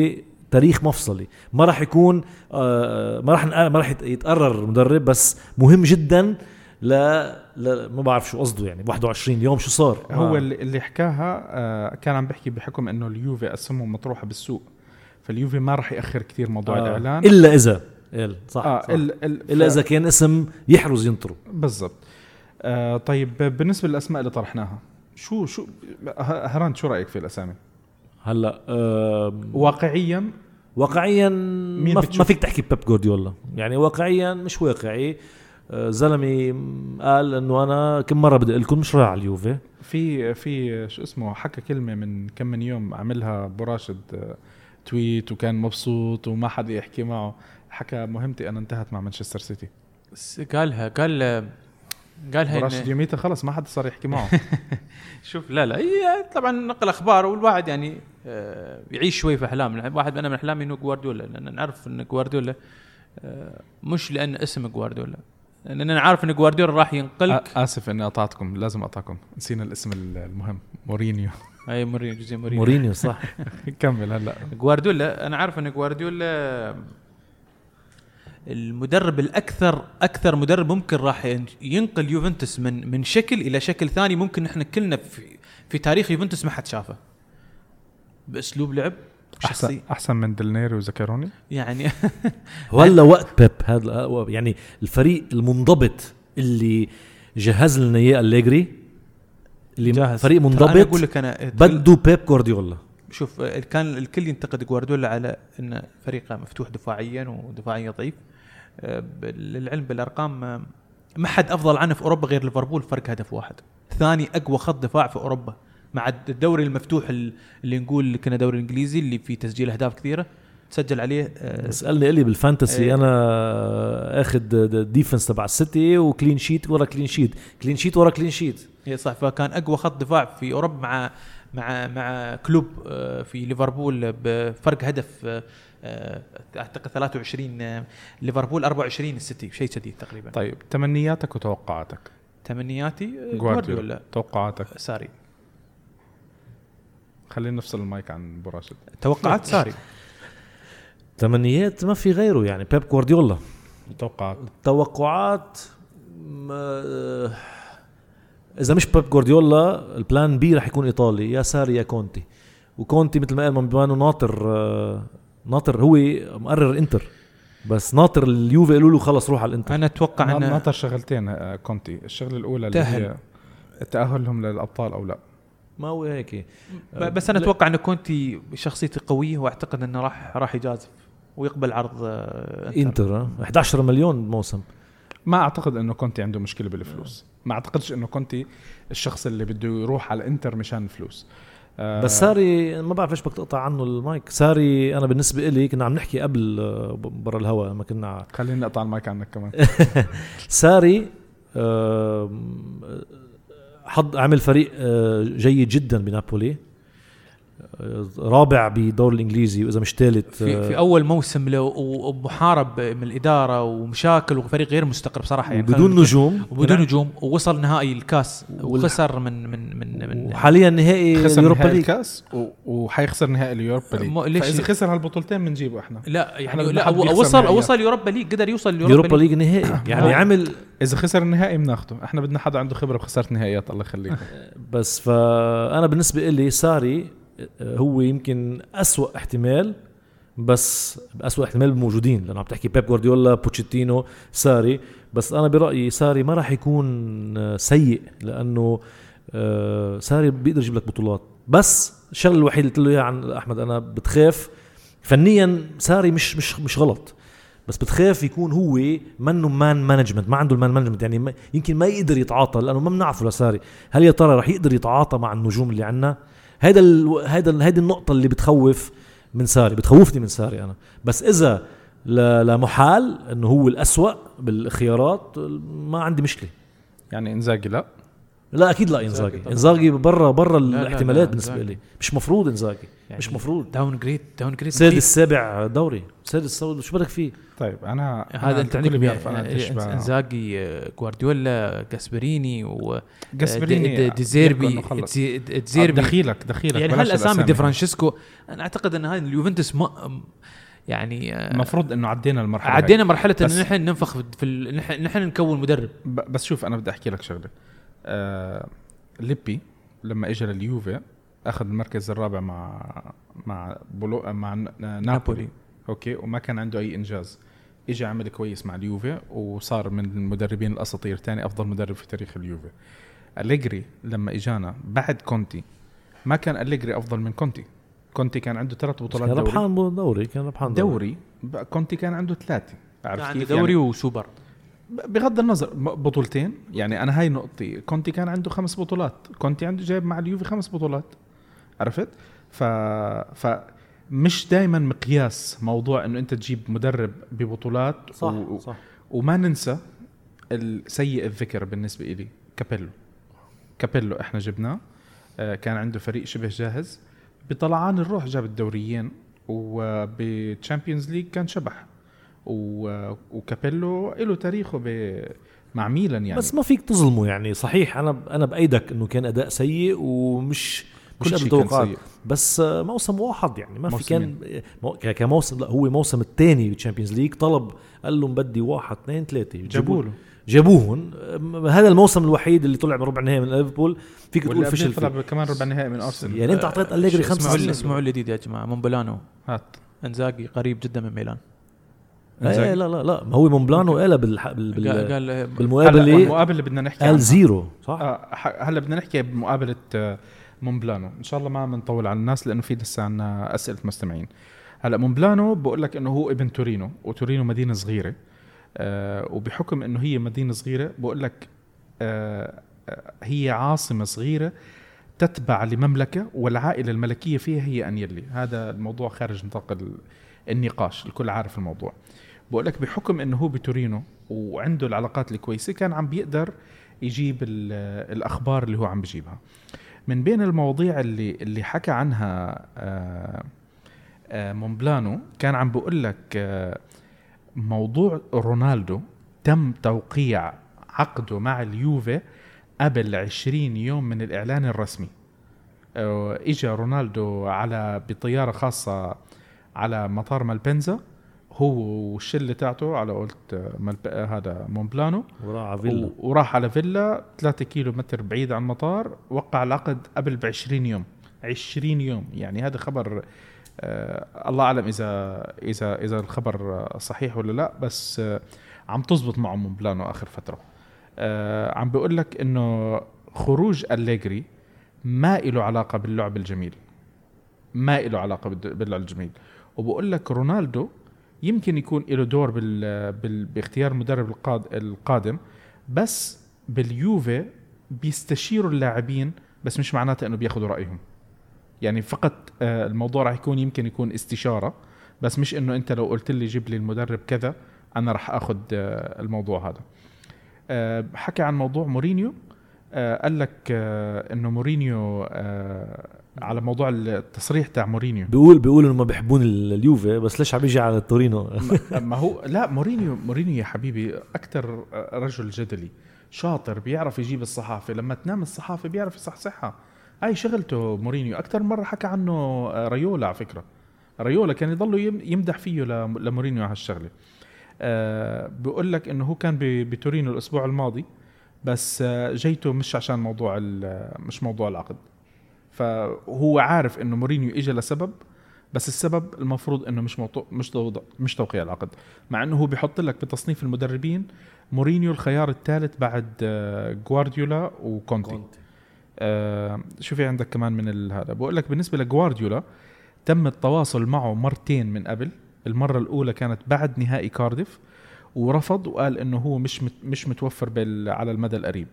تاريخ مفصلي. ما راح يكون آه، ما راح ما راح يتقرر مدرب بس مهم جدا لا لا ما بعرف شو قصده يعني. 21 يوم شو صار؟ هو ما- اللي, حكاها آه، كان عم بيحكي بحكم إنه اليوفي اسهمهم مطروحة بالسوق. فاليوفي ما راح يأخر كثير موضوع آه. الإعلان. إلا إذا. قال صح, آه صح. ال ال إلا إذا كان اسم يحرز ينطره بالضبط. آه طيب بالنسبة للأسماء اللي طرحناها. شو شو هران شو رأيك في الأسامي؟ هلأ آه واقعيا؟ واقعيا ما؟ ما فيك تحكي بيب جوارديولا. يعني واقعيا مش واقعي. آه زلمة قال إنه أنا كم مرة بدي لكم مش رايح على اليوفي. في في شو اسمه حكى كلمة من كم من يوم عملها أبو راشد آه، تويت وكان مبسوط وما حدا يحكي معه. حكى مهمتي أنا انتهت مع مانشستر سيتي. قالها قال قالها راشد إن يوميتها خلص ما حدا صار يحكي معه. شوف لا لا هي طبعا نقل أخبار والواحد يعني آه، يعيش شوي في احلام واحد أنا من أحلامي إنه جوارديولا لأن نعرف إن جوارديولا آه، مش لأن اسم جوارديولا. لأن أنا عارف إن جوارديولا راح ينقلك. آسف إني قطعتكم لازم اقطعكم نسينا الاسم المهم مورينيو. أي مورينيو جوزيه مورينيو. مورينيو صح. كمل هلا. جوارديولا أنا عارف إن جوارديولا المدرب الأكثر أكثر مدرب ممكن راح ينقل يوفنتوس من من شكل إلى شكل ثاني ممكن إحنا كلنا في في تاريخ يوفنتوس ما حد شافه. بأسلوب لعب احسن شخصي. أحسن من دلنيري وزكروني يعني وهلا وقت بيب هذا يعني الفريق المنضبط اللي جهز لنا إياه أليجري اللي جاهز. فريق ترى أنا أقول منضبط لك أنا بده بيب جوارديولا شوف كان الكل ينتقد جوارديولا على إن فريقه مفتوح دفاعيا ودفاعيا ضعيف. للعلم بالأرقام ما حد أفضل عنه في أوروبا غير ليفربول فرق هدف واحد. ثاني أقوى خط دفاع في أوروبا مع الدوري المفتوح ال- اللي نقول كنا دوري إنجليزي اللي فيه تسجيل أهداف كثيرة تسجل عليه آه، اسألني لي بال fantasy إيه. أنا أخذ defense تبع السيتي و clean sheet ورا clean sheet clean sheet ورا clean sheet اي صح فكان أقوى خط دفاع في أوروبا مع مع مع كلوب آه، في ليفربول بفرق هدف آه، أعتقد 23 آه، ليفربول 24 السيتي شيء جديد تقريبا. طيب تمنياتك وتوقعاتك؟ تمنياتي؟ آه، جوارديولا. توقعاتك؟ ساري. خلينا نفصل المايك عن أبو راشد. توقعات ساري. تمنيات ما في غيره يعني بيب جوارديولا. توقعات؟ توقعات ما إذا مش بيب جوارديولا ال plan B رح يكون إيطالي يا ساري يا كونتي. وكونتي مثل ما قال مونبلانو ناطر آه، ناطر هو مقرر انتر. بس ناطر اليوفي قالوا له خلص روح على الانتر. أنا أتوقع ان ناطر شغلتين آه، كونتي. الشغلة الأولى اللي تأهل. هي تأهلهم للأبطال أو لا. ما هو هيك. بس أنا أتوقع إن كونتي شخصيته قوية وأعتقد إنه راح راح يجازف ويقبل عرض آه، إنتر. إنتر آه. 11 مليون موسم. ما أعتقد إنه كونتي عنده مشكلة بالفلوس. ما أعتقدش إنه كونتي الشخص اللي بده يروح على الإنتر مشان الفلوس آه، بس ساري ما بعرف ليش بدك تقطع عنه المايك. ساري أنا بالنسبة لي كنا عم نحكي قبل آه، برا الهواء ما كنا خليني أقطع المايك عنك كمان. ساري آم، حض عمل فريق آه، جيد جدا بنابولي. آه، رابع بدور الإنجليزي واذا مش ثالث في, في أول موسم له ومحارب من الإدارة ومشاكل وفريق غير مستقر بصراحة يعني بدون نجوم. وبدون نجوم ووصل نهائي الكاس وخسر من من من, من وحاليا نهائي خسر اليوروبا نهائي ليج. الكاس وحيخسر نهائي اليوروبا ليج. ليش- فإذا خسر هالبطولتين بنجيبه إحنا. لا إحنا يعني بدنا لا وصل. وصل يوروبا ليج قدر يوصل اليوروبا اليوروبا ليج. ليج نهائي. يعني. عمل إذا خسر النهائي بناخده. إحنا بدنا حدا عنده خبرة بخسارة نهائيات الله يخليك بس فأنا بالنسبة لي ساري هو يمكن أسوأ احتمال بس أسوأ احتمال موجودين لأنه عم تحكي بيب جوارديولا بوتشيتينو ساري. بس أنا برأيي ساري ما راح يكون آه، سيء لأنه آه، ساري بيقدر يجيب لك بطولات. بس الشغلة الوحيدة اللي قلت له إياها عن أحمد أنا بتخاف فنيا ساري مش مش مش غلط. بس بتخاف يكون هو منه man management ما عنده ال man management يعني يمكن ما يقدر يتعاطى لأنه ما بنعرفه لساري. هل يا ترى رح يقدر يتعاطى مع النجوم اللي عندنا؟ هيدا ال... هيدا هيدي النقطة اللي بتخوف من ساري بتخوفني من ساري أنا. بس إذا ل... لمحال إنه هو الأسوأ بالخيارات ما عندي مشكلة. يعني إنزاجي لا. لا أكيد لا إنزاجي. إنزاجي برا برا لا، لا، الاحتمالات لا، بالنسبة. لي. مش مفروض إنزاجي. يعني مش مفروض. downgrade downgrade سادس سابع دوري. سادس دوري. شو بدك فيه؟ طيب أنا هذا أنت الكل عندك بيعرف أنا قديش بقى- إنزاجي جوارديولا جاسبريني و جاسبريني ديزيربي ديزيربي دخيلك دخيلك يعني هالاسامي الأسامي. دي فرانشيسكو؟ أنا أعتقد إن هذا اليوفنتوس ما يعني آه، المفروض إنه عدينا المرحلة هاي. عدينا مرحلة بس- ان نحن ننفخ في ال... نحن نحن نكون مدرب. بس شوف أنا بدي أحكي لك شغلة. ليبي لما اجى لليوفي أخذ المركز الرابع مع مع بولو مع نابولي. أوكي وما كان عنده أي إنجاز. اجى عمل كويس مع اليوفي وصار من المدربين الأساطير ثاني أفضل مدرب في تاريخ اليوفي. أليجري لما إجانا بعد كونتي ما كان أليجري أفضل من كونتي. كونتي كان عنده ثلاث بطولات كان دوري ربحان دوري. كان ربحان دوري, دوري كونتي كان عنده ثلاثة. عرفت عنده كيف؟ دوري يعني؟ وسوبر. بغض النظر بطولتين يعني أنا هاي نقطتي كونتي كان عنده خمس بطولات كونتي عنده جايب مع اليوفي خمس بطولات عرفت؟ ف ف مش دائما مقياس موضوع إنه أنت تجيب مدرب ببطولات صح و... صح وما ننسى السيء الذكر بالنسبة إلي كابيلو. كابيلو إحنا جبناه آه، كان عنده فريق شبه جاهز بطلعان الروح جاب الدوريين وبتشامبيونز ليج كان شبح. وكابيلو له تاريخه ب... مع ميلان يعني. بس ما فيك تظلمه يعني صحيح أنا أنا بأيدك إنه كان أداء سيء ومش مش كل قد شيء كان التوقعات سيء. بس موسم واحد يعني ما في. كان مو- كموسم لا هو موسم الثاني بالتشامبيونز ليج طلب قال لهم بدي واحد اثنين ثلاثة. جابوا له. جابوهن. هذا الموسم الوحيد اللي طلع بربع النهائي من ليفربول. فيك تقول فشل قبل فيه. طلع كمان ربع نهائي من أرسنال. يعني أنت أعطيت أليجري خمس اسمعوا لي سنين. اسمعوا لي جديد يا جماعة. مونبلانو هات. إنزاجي قريب جدا من ميلان. إيه لا لا لا. ما هو مونبلانو قال بالح... بال... قال بال... قال بالمقابله المقابلة اللي بدنا نحكي قال zero صح؟ آه هلا بدنا نحكي بمقابلة آه، مونبلانو إن شاء الله ما بنطول على الناس لأنه في لسه عنا أسئلة مستمعين. هلا مونبلانو بقول لك إنه هو ابن تورينو وتورينو مدينة صغيرة. آه وبحكم إنه هي مدينة صغيرة بقول لك آه آه، هي عاصمة صغيرة تتبع لمملكة والعائلة الملكية فيها هي انيلي هذا الموضوع خارج نطاق ال- النقاش. الكل عارف الموضوع. بقول لك بحكم إنه هو بتورينو وعنده العلاقات الكويسة كان عم بيقدر يجيب ال- الأخبار اللي هو عم بيجيبها. من بين المواضيع اللي اللي حكى عنها آه، آه، مونبلانو كان عم بقول لك آه، موضوع رونالدو تم توقيع عقده مع اليوفي قبل 20 يوم من الإعلان الرسمي. آه، اجى رونالدو على بطيارة خاصة على مطار مالبنزا. هو والشلة تاعته على قولت آه، ملب... آه، هذا مونبلانو. وراح على فيلا. و- وراح على فيلا 3 كيلو متر بعيد عن المطار. وقع العقد قبل ب 20 يوم. 20 يوم. يعني هذا خبر آه الله أعلم إذا إذا إذا الخبر صحيح ولا لا بس آه عم تزبط معه من بلانو آخر فترة. آه عم بقول لك إنه خروج أليجري ما له علاقة باللعب الجميل. ما له بالد- باللعب الجميل. وبقول لك رونالدو يمكن يكون له دور بال بال باختيار المدرب القاد القادم بس باليوفي بيستشيروا اللاعبين بس مش معناته إنه بياخذوا رأيهم. يعني فقط آه، الموضوع راح يكون يمكن يكون استشارة بس مش إنه أنت لو قلت لي جيب لي المدرب كذا أنا راح اخذ آه، الموضوع هذا. حكى عن موضوع مورينيو. آه، قال لك آه، إنه مورينيو آه، على موضوع التصريح تاع مورينيو. بيقول بيقول إنه ما بيحبون ال- اليوفي بس ليش عم يجي على تورينو؟ ما هو لا مورينيو مورينيو يا حبيبي أكثر رجل جدلي شاطر بيعرف يجيب الصحافة لما تنام الصحافة بيعرف يصحصحها. هاي شغلته مورينيو. أكثر مرة حكى عنه ريولا على فكرة. ريولا كان يم- يمدح فيه لمورينيو على هالشغلة. بقول لك إنه هو كان بتورينو الأسبوع الماضي بس آه، جيته مش عشان موضوع مش موضوع العقد. فهو عارف إنه مورينيو اجى لسبب بس السبب المفروض إنه مش مش توضع مش توقيع العقد. مع إنه هو بيحط لك بتصنيف المدربين مورينيو الخيار الثالث بعد آه، جوارديولا وكونتي. آه شو في عندك كمان من هذا. بقول لك بالنسبة لجوارديولا تم التواصل معه مرتين من قبل. المرة الأولى كانت بعد نهائي كارديف ورفض وقال إنه هو مش مش متوفر بال على المدى القريب.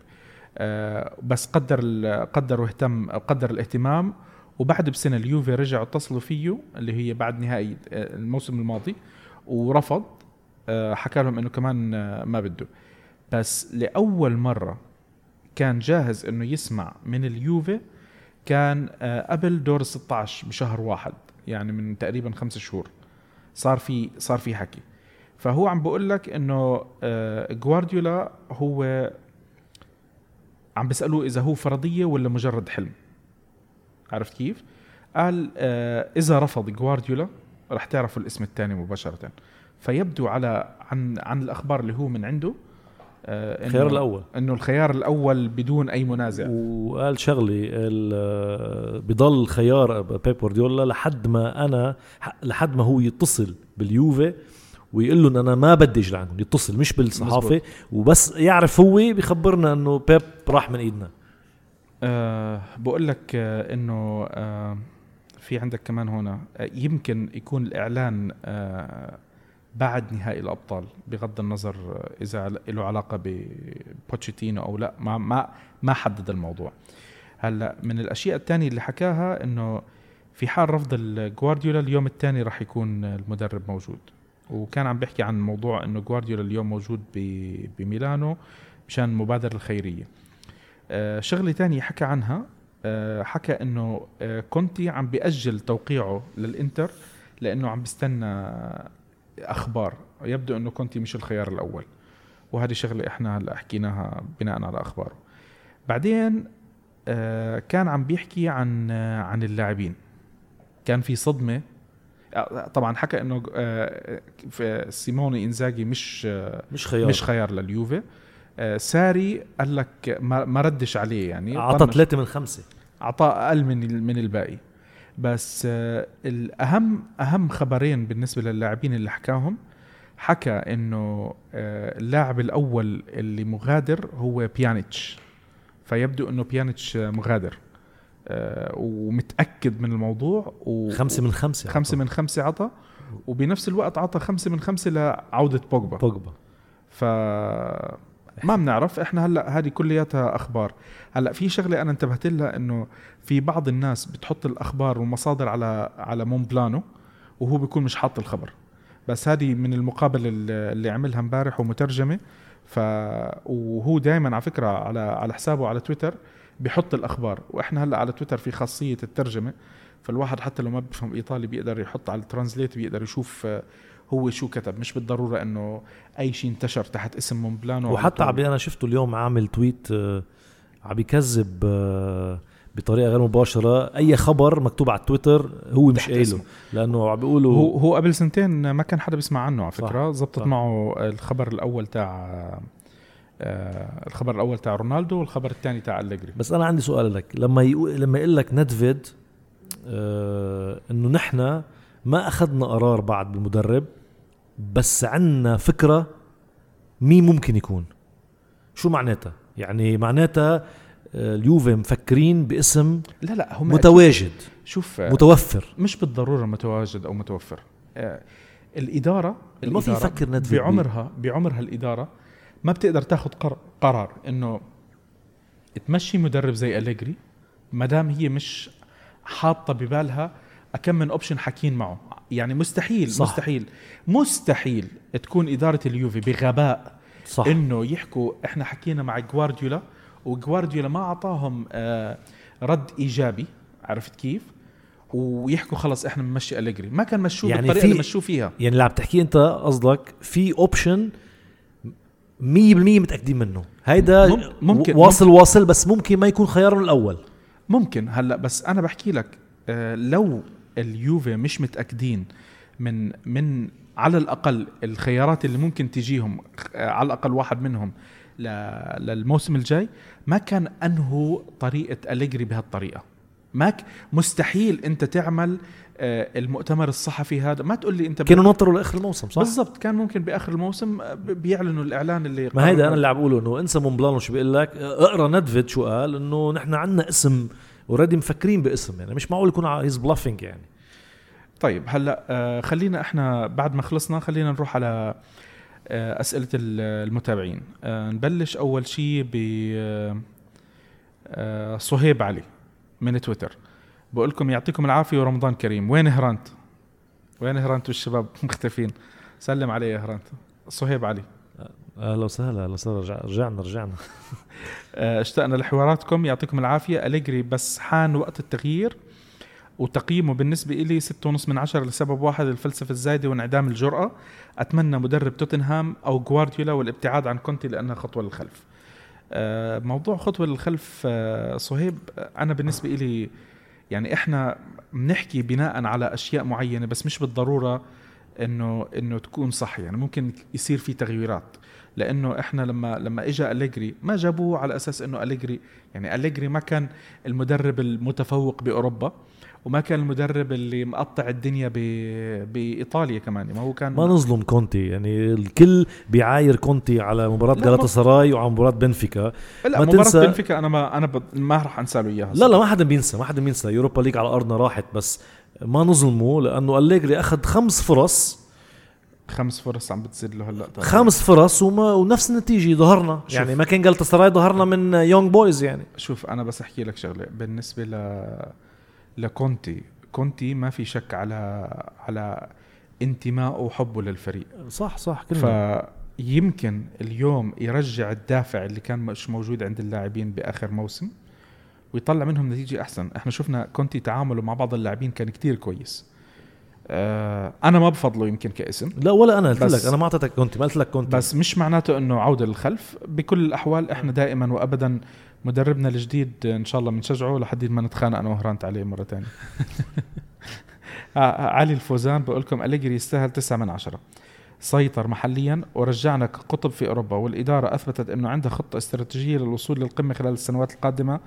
آه بس قدر قدر واهتم قدر الاهتمام وبعد بسنة اليوفي رجعوا اتصلوا فيه اللي هي بعد نهائي آه، الموسم الماضي ورفض آه، حكى لهم إنه كمان ما بده. بس لأول مرة كان جاهز إنه يسمع من اليوفي كان قبل دور ال 16 بشهر واحد يعني من تقريبا خمس شهور. صار في صار في حكي. فهو عم بقول لك إنه آه، جوارديولا هو عم بيسألوه إذا هو فرضية ولا مجرد حلم. عرفت كيف؟ قال آه إذا رفض جوارديولا رح تعرفوا الاسم الثاني مباشرة. فيبدو على عن عن الأخبار اللي هو من عنده الخيار الأول. إنه الخيار الأول بدون أي منازع. وقال شغلي بضل خيار بيب جوارديولا لحد ما أنا لحد ما هو يتصل باليوفي ويقول لهم أنا ما بدي أجي لعندهم يتصل مش بالصحافة وبس يعرف هو بيخبرنا إنه بيب راح من إيدنا. آه بقول لك آه إنه آه في عندك كمان هنا آه يمكن يكون الإعلان آه بعد نهائي الأبطال بغض النظر إذا له علاقة ببوتشيتينو أو لا ما ما ما حدد الموضوع. هلأ من الأشياء الثانية اللي حكاها إنه في حال رفض الجوارديولا اليوم الثاني راح يكون المدرب موجود. وكان عم بيحكي عن موضوع إنه جوارديولا اليوم موجود بميلانو مشان المبادره الخيرية. آه، شغلة تانية حكى عنها آه، حكى إنه آه، كونتي عم بيأجل توقيعه للإنتر لإنه عم بيستنى أخبار. يبدو أنه كونتي مش الخيار الأول. وهذه شغلة إحنا هلأ حكيناها بناء على أخباره. بعدين آه، كان عم بيحكي عن آه، عن اللاعبين. كان في صدمة. آه، طبعا حكى إنه سيموني إنزاجي مش مش خيار. مش خيار لليوفي. ساري قال لك ما, ردش عليه يعني. أعطى طنش. ثلاثة من خمسة. أعطاه أقل من من الباقي. بس آه، الاهم أهم خبرين بالنسبة للاعبين اللي حكاهم حكى إنه آه، اللاعب الأول اللي مغادر هو بيانيتش فيبدو إنه بيانيتش مغادر آه، ومتأكد من الموضوع و خمسة من خمسة خمسة من خمسة عطى وبنفس الوقت عطى خمسة من خمسة لعودة بوجبا بوجبا ف ما بنعرف إحنا هلأ هذه كلياتها أخبار. هلأ في شغلة أنا انتبهت لها إنه في بعض الناس بتحط الأخبار والمصادر على على مون بلانو وهو بيكون مش حاط الخبر. بس هذه من المقابله اللي عملها امبارح ومترجمة. ف وهو دائما على فكرة على على حسابه على تويتر بيحط الأخبار. وإحنا هلأ على تويتر في خاصية الترجمة. فالواحد حتى لو ما بيفهم إيطالي بيقدر يحط على ال translate بيقدر يشوف آه، هو شو كتب. مش بالضرورة إنه أي شيء انتشر تحت اسم مونبلانو وحتى. عبي أنا شفته اليوم عامل tweet آه، عم يكذب آه، بطريقة غير مباشرة. أي خبر مكتوب على تويتر هو مش قايله. لأنه عم بيقولوا هو هو قبل سنتين ما كان حدا بيسمع عنه على فكرة. زبطت. معه الخبر الأول تاع آه، الخبر الأول تاع رونالدو والخبر الثاني تاع أليجري. بس أنا عندي سؤال لك. لما يقول لما يقول لك ندفيد آه إنه نحن ما أخذنا قرار بعد بالمدرب بس عندنا فكرة مين ممكن يكون. شو معناتها؟ يعني معناتها اليوفي مفكرين باسم لا لا هم متواجد شوف آه، متوفر مش بالضرورة متواجد أو متوفر آه، الإدارة ما في يفكر. بعمرها بعمرها الإدارة ما بتقدر تاخذ قر- قرار إنه تمشي مدرب زي أليجري ما دام هي مش حاطة ببالها كم من اوبشن حاكين معه يعني مستحيل صح. صح. مستحيل مستحيل تكون إدارة اليوفي بغباء صح إنه يحكوا إحنا حكينا مع جوارديولا وجوارديولا ما أعطاهم آه رد إيجابي عرفت كيف؟ ويحكوا خلص إحنا بنمشي أليجري. ما كان مشوه يعني بالطريقة في- اللي مشوه فيها. يعني اللي عم تحكيه أنت قصدك في اوبشن 100% متأكدين منه. هيدا مم- ممكن- واصل واصل بس ممكن ما يكون خيارهم الأول. ممكن هلأ بس أنا بحكي لك آه لو اليوفي مش متأكدين من من على الأقل الخيارات اللي ممكن تجيهم آه على الأقل واحد منهم للموسم الجاي. ما كان انهوا طريقة أليجري بهالطريقة. ما ك مستحيل أنت تعمل آه المؤتمر الصحفي هذا. ما تقول لي أنت كانوا نطروا لآخر الموسم صح؟ بالضبط كان ممكن بآخر الموسم آه، بيعلنوا الإعلان اللي ما هيدا أنا اللي عم بقوله إنه إنسى مونبلان شو بيقول لك اقرأ ندفيد شو قال إنه نحن عندنا اسم already مفكرين باسم يعني مش معقول يكون he's bluffing يعني. طيب هلأ آه خلينا إحنا بعد ما خلصنا خلينا نروح على آه أسئلة ال- المتابعين. آه نبلش أول شيء ب آه، آه صهيب علي من تويتر. بقول لكم يعطيكم العافية ورمضان كريم. وين هرانت؟ وين هرانت والشباب مختفين؟ سلم علي يا هرانت. صهيب علي. أهلا وسهلا أهلا وسهلا. رجع- رجعنا رجعنا. آه، اشتقنا لحواراتكم. يعطيكم العافية. أليجري بس حان وقت التغيير. وتقييمه بالنسبة إلي ستة ونص من عشرة لسبب واحد الفلسفة الزايدة وانعدام الجرأة. أتمنى مدرب توتنهام أو جوارديولا والابتعاد عن كونتي لأنها خطوة للخلف. آه، موضوع خطوة للخلف آه، صهيب أنا بالنسبة إلي يعني إحنا بنحكي بناء على أشياء معينة بس مش بالضرورة إنه إنه تكون صح. يعني ممكن يصير في تغييرات. لأنه إحنا لما لما اجى أليجري ما جابوه على أساس إنه أليجري. يعني أليجري ما كان المدرب المتفوق بأوروبا. وما كان المدرب اللي مقطع الدنيا ب... بإيطاليا كمان ما هو كان ما نظلم كونتي يعني الكل بيعاير كونتي على مباراة لا، جالاتا سراي وعلى مباراة بنفيكا. لا ما مباراة تنسى- بنفيكا أنا ما أنا ب... ما راح أنسى له إياها. لا لا ما حدا بينسى ما حدا بينسى. Europa League على أرضنا راحت بس ما نظلمه لأنه أليجري أخذ خمس فرص. خمس فرص عم بتصير له هلأ. طبعاً. خمس فرص وما ونفس النتيجة ظهرنا. يعني ما كان جالاتا سراي ظهرنا من يونج بويز يعني. شوف أنا بس أحكي لك شغلة. بالنسبة ل لكونتي. كونتي ما في شك على على انتمائه وحبه للفريق. صح صح كلنا. فيمكن اليوم يرجع الدافع اللي كان مش موجود عند اللاعبين بآخر موسم ويطلع منهم نتيجة أحسن. إحنا شفنا كونتي تعامله مع بعض اللاعبين كان كتير كويس. آه أنا ما بفضله يمكن كاسم. لا ولا أنا قلت لك أنا ما أعطيتك كونتي ما قلت لك كونتي. بس مش معناته إنه عوده للخلف بكل الأحوال إحنا دائما وابدا مدربنا الجديد إن شاء الله بنشجعه لحد ما نتخانق أنا وهرانت عليه مرة ثانية علي الفوزان بقول لكم أليجري يستاهل تسعة من عشرة. سيطر محليا ورجعنا كقطب في أوروبا والإدارة أثبتت إنه عندها خطة استراتيجية للوصول للقمة خلال السنوات القادمة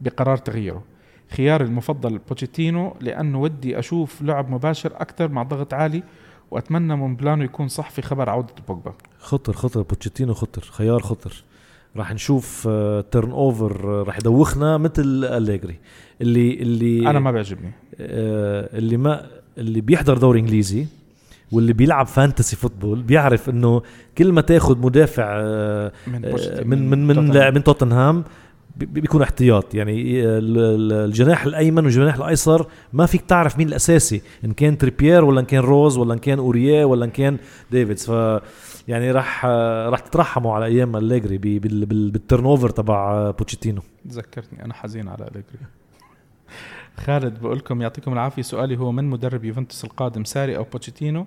بقرار تغييره. خياري المفضل بوتشيتينو لأنه ودي أشوف لعب مباشر أكثر مع ضغط عالي وأتمنى من بلانو يكون صح في خبر عودة بوجبا. خطر خطر بوتشيتينو خطر خيار خطر. راح نشوف turnover راح يدوخنا مثل أليجري اللي اللي أنا ما بيعجبني. آه، اللي ما اللي بيحضر دوري إنجليزي واللي بيلعب fantasy football بيعرف إنه كل ما تاخذ مدافع آه، من آه، من من من من توتنهام بي- بيكون احتياط. يعني ال- ال- الجناح الأيمن والجناح الأيسر ما فيك تعرف مين الأساسي إن كان تريبيير ولا إن كان روز ولا إن كان اوريه ولا إن كان ديفيدز ف يعني راح راح تترحموا على أيام أليجري بي- بال- بال- بال turnover تبع بوتشيتينو. ذكرتني أنا حزين على أليجري. خالد بقول لكم يعطيكم العافية. سؤالي هو من مدرب يوفنتوس القادم ساري أو بوتشيتينو؟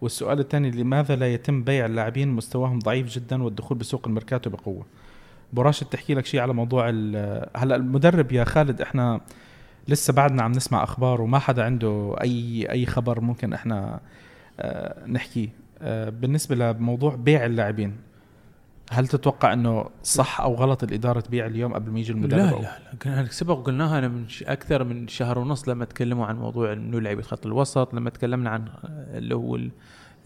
والسؤال الثاني لماذا لا يتم بيع اللاعبين مستواهم ضعيف جدا والدخول بسوق الميركاتو بقوة؟ ابو راشد تحكي لك شيء على موضوع ال- هلا المدرب يا خالد إحنا لسه بعدنا عم نسمع أخبار وما حدا عنده أي أي خبر ممكن إحنا آه، نحكيه. بالنسبة لموضوع بيع اللاعبين هل تتوقع إنه صح أو غلط الإدارة تبيع اليوم قبل ما يجي المدرب؟ لا لا لا سبق قلناها أنا من أكثر من شهر ونص لما تكلموا عن موضوع إنه لعيبه خط الوسط لما تكلمنا عن آه، اللي هو ال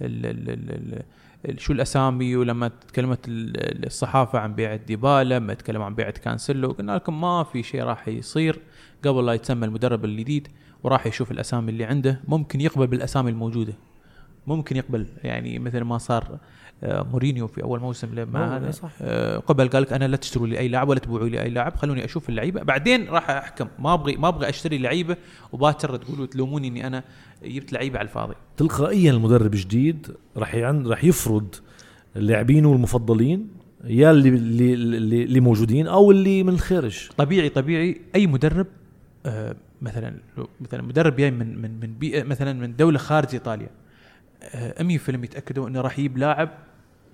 ال ال ال ال ال شو الأسامي ولما تكلمت ال- الصحافة عن بيعه ديبالا لما تكلموا عن بيعه كانسيلو قلنا لكم ما في شيء راح يصير قبل لا يتسمى المدرب الجديد وراح يشوف الأسامي اللي عنده ممكن يقبل بالأسامي الموجودة. ممكن يقبل. يعني مثل ما صار آه، مورينيو في أول موسم أوه، هذا صح. آه، قبل قال لك أنا لا تشتروا لي أي لاعب ولا تبيعوا لي أي لاعب خلوني أشوف اللعيبة. بعدين راح أحكم. ما أبغي ما أبغى أشتري لعيبة وباكر تقولوا تلوموني إني أنا جبت لعيبة على الفاضي. تلقائيا المدرب جديد راح راح يفرض لاعبينه المفضلين يا اللي اللي اللي, موجودين أو اللي من الخارج طبيعي طبيعي. أي مدرب آه، مثلا مثلا مدرب جاي من من من بيئه مثلا من دولة خارج إيطاليا 100% يتاكدوا إنه راح يجيب لاعب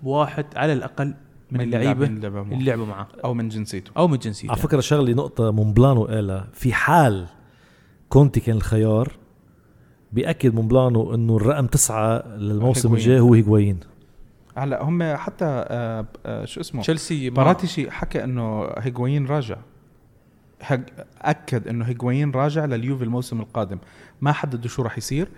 واحد على الأقل من من اللعيبة اللي لعبوا معاه أو من جنسيته. أو من جنسيته. على فكرة شغله نقطة مونبلانو قالها في حال كونتي كان الخيار بيأكد من بلانو إنه الرقم تسعة للموسم. الجاي هو هيغوين. هلا هم حتى آه آه شو اسمه؟ تشيلسي باراتيشي حكى إنه هيغوين راجع. أكد إنه هيغوين راجع لليوفي الموسم القادم. ما حددوا شو راح يصير.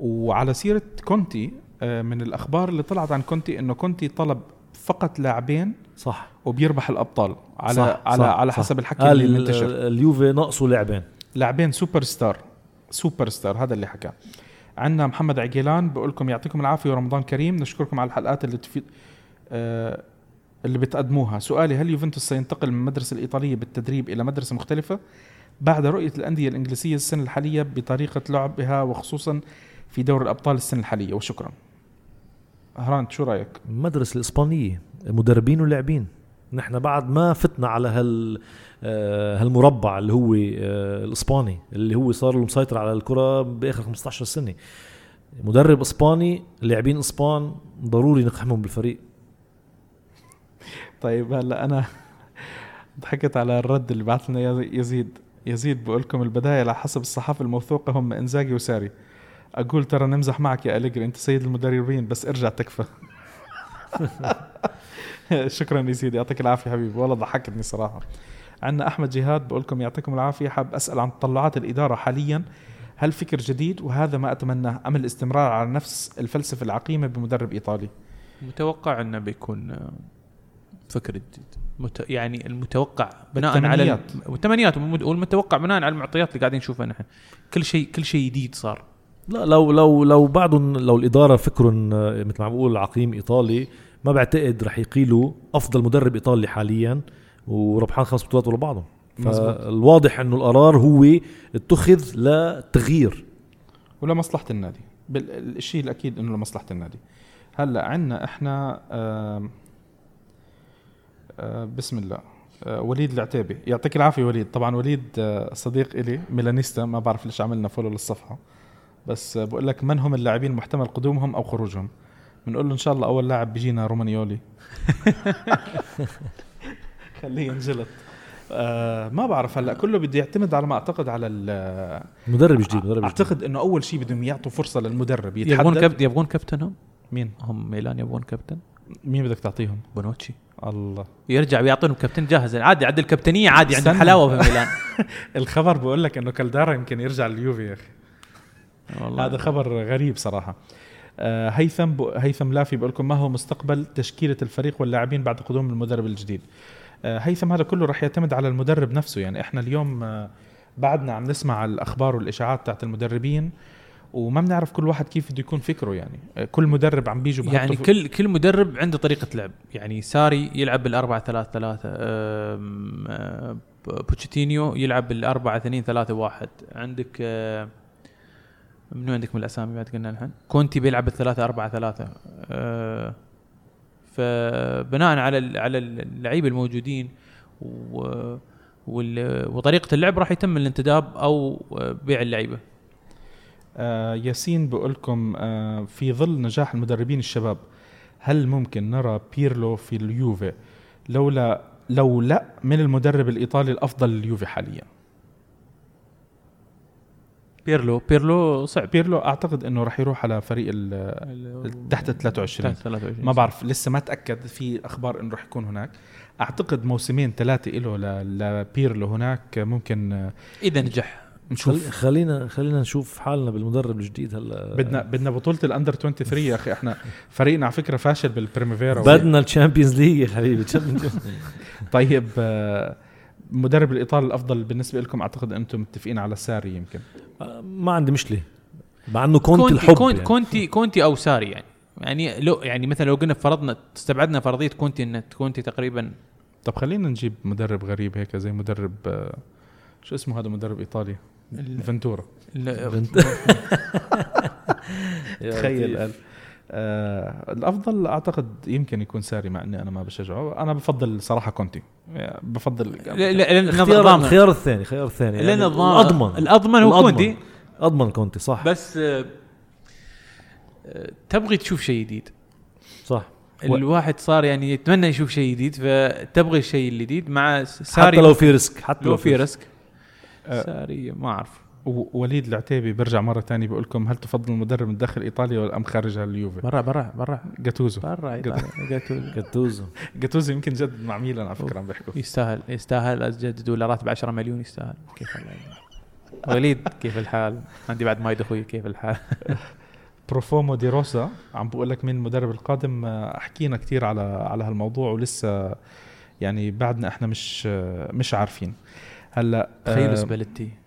وعلى سيرة كونتي آه، من الأخبار اللي طلعت عن كونتي إنه كونتي طلب فقط لاعبين صح. وبيربح الأبطال على صح على صح على صح. حسب الحكي قال اللي ال- منتشر اليوفي ناقصه لاعبين. لاعبين superstar superstar هذا اللي حكى. عندنا محمد عقيلان بقول لكم يعطيكم العافية ورمضان كريم نشكركم على الحلقات اللي تفيد آه اللي بتقدموها. سؤالي هل يوفنتوس سينتقل من المدرسة الإيطالية بالتدريب إلى مدرسة مختلفة؟ بعد رؤية الأندية الإنجليزية السنة الحالية بطريقة لعبها وخصوصا في دور الأبطال السنة الحالية وشكرا. هرانت شو رأيك؟ المدرسة الإسبانية مدربين ولاعبين. نحن بعد ما فتنا على هال آه، هالمربع اللي هو آه، الإسباني اللي هو صار له مسيطر على الكرة بآخر 15 سنة. مدرب إسباني لاعبين إسبان ضروري نقحمهم بالفريق. طيب هلا أنا ضحكت على الرد اللي بعث لنا يز- يزيد. يزيد بقول لكم البداية على حسب الصحافة الموثوقة هم إنزاجي وساري. أقول ترى نمزح معك يا أليجري أنت سيد المدربين بس ارجع تكفى. شكرا يزيد يعطيك العافية حبيبي. والله ضحكتني صراحة. عندنا أحمد جهاد بقول لكم يعطيكم العافية. حاب أسأل عن تطلعات الإدارة حاليا. هل فكر جديد؟ وهذا ما اتمناه أم الاستمرار على نفس الفلسفة العقيمة بمدرب إيطالي؟ متوقع أنه بيكون آه، فكر جديد. مت... يعني المتوقع بناء على ال- بالتمنيات. والتمنيات والمد- والمتوقع بناء على المعطيات اللي قاعدين نشوفها نحن. كل شيء كل شيء جديد صار. لا لو لو لو بعدهم لو الإدارة فكرهم آه، مثل ما بقول عقيم إيطالي ما بعتقد رح يقيلوا أفضل مدرب إيطالي حاليا وربحان خمس بطولات ورا بعضهم. فالواضح إنه القرار هو اتخذ لتغيير. ولمصلحة النادي. الشيء الأكيد إنه لمصلحة النادي. هلأ عندنا إحنا آه، بسم الله آه، وليد العتيبي. يعطيك العافية وليد. طبعا وليد صديق إلي ميلانيستا. ما بعرف ليش عملنا follow للصفحة. بس بقول لك من هم اللاعبين محتمل قدومهم أو خروجهم؟ بنقول له إن شاء الله أول لاعب بيجينا رومانيولي خليه ينجلط آه ما بعرف هلأ كله بده يعتمد على ما أعتقد على ال- مدرب جديد مدرب جديد أعتقد إنه أول شيء بدهم يعطوا فرصة للمدرب يبغون يتحدد كابتن يبغون كابتنهم مين؟ هم ميلان يبغون كابتن؟ مين بدك تعطيهم؟ بونوتشي. الله. يرجع بيعطيهم كابتن جاهز. عادي عاد الكابتنيه عادي عندهم استنى. حلاوة في ميلان. الخبر بقول لك إنه كالدارا يمكن يرجع لليوفي يا أخي. والله. هذا خبر غريب صراحة. آه هيثم. هيثم لافي بقول لكم ما هو مستقبل تشكيلة الفريق واللاعبين بعد قدوم المدرب الجديد؟ آه هيثم هذا كله راح يعتمد على المدرب نفسه. يعني إحنا اليوم آه بعدنا عم نسمع الأخبار والإشاعات تاعت المدربين وما بنعرف كل واحد كيف بده يكون فكره يعني. كل مدرب عم بيجوا يعني كل كل مدرب عنده طريقة لعب. يعني ساري يلعب بالأربعة ثلاثة ثلاثة بوتشيتينيو يلعب بالأربعة اثنين ثلاثة واحد. عندك أه، منو عندك من الأسامي بعد قلنا الحين؟ كونتي بيلعب بالثلاثة أربعة ثلاثة. أه، فبناء على على اللعيبة الموجودين و وطريقة اللعب راح يتم الانتداب أو أه، بيع اللعيبة. آه ياسين بقول لكم آه في ظل نجاح المدربين الشباب هل ممكن نرى بيرلو في اليوفي؟ لولا لو لا من المدرب الإيطالي الأفضل لليوفي حاليا؟ بيرلو بيرلو صعب. بيرلو أعتقد إنه راح يروح على فريق ال- تحت ال 23 تحت 23 ما بعرف لسه ما تاكد في أخبار إنه راح يكون هناك. أعتقد موسمين ثلاثة له ل- لبيرلو هناك ممكن إذا نجح. نشوف. خلينا خلينا نشوف حالنا بالمدرب الجديد هلا. بدنا بدنا بطولة ال under 23 يا أخي. إحنا فريقنا على فكرة فاشل بالبريميفيرا بدنا ال Champions League يا حبيبي. طيب آه، مدرب الايطالي الأفضل بالنسبة لكم أعتقد أنتم متفقين على ساري يمكن. آه، ما عندي مشكلة. مع إنه كونتي, كونتي الحب كونتي, يعني. كونتي كونتي أو ساري يعني. يعني لو يعني مثلا لو قلنا فرضنا استبعدنا فرضية كونتي إن كونتي تقريبا طب خلينا نجيب مدرب غريب هيك زي مدرب آه، شو اسمه هذا مدرب إيطالي؟ فنتورا. تخيل. آه الأفضل أعتقد يمكن يكون ساري مع إني أنا ما بشجعه. أنا بفضل صراحة كونتي. بفضل لا- لا- لأن الضامن الخيار الثاني الخيار الثاني. لأن يعني الأضمن. الأضمن هو الأضمن. كونتي. اضمن كونتي صح. بس آه، آه، تبغي تشوف شيء جديد. صح. الواحد صار يعني يتمنى يشوف شيء جديد فتبغي الشيء الجديد مع ساري. حتى لو في risk حتى لو في risk. ساري ما أعرف. وليد العتيبي برجع مرة ثانية بقول لكم هل تفضل المدرب من داخل إيطاليا ولا أم خارجها اليوفي برا برا برا. جاتوزو. برا. جاتوزو. كتوزو جاتوزو. يمكن جد مع ميلان على فكرة عم بيحكوا. يستاهل يستاهل اجددوا له راتب 10 مليون يستاهل. كيف الحال وليد كيف الحال؟ عندي بعد مايد أخوي كيف الحال؟ بروفومو دي روسا عم بقول لك مين المدرب القادم. آه، حكينا كثير على على هالموضوع ولسه يعني بعدنا إحنا مش آه، مش عارفين. هلأ آه، تخيلوا سباليتي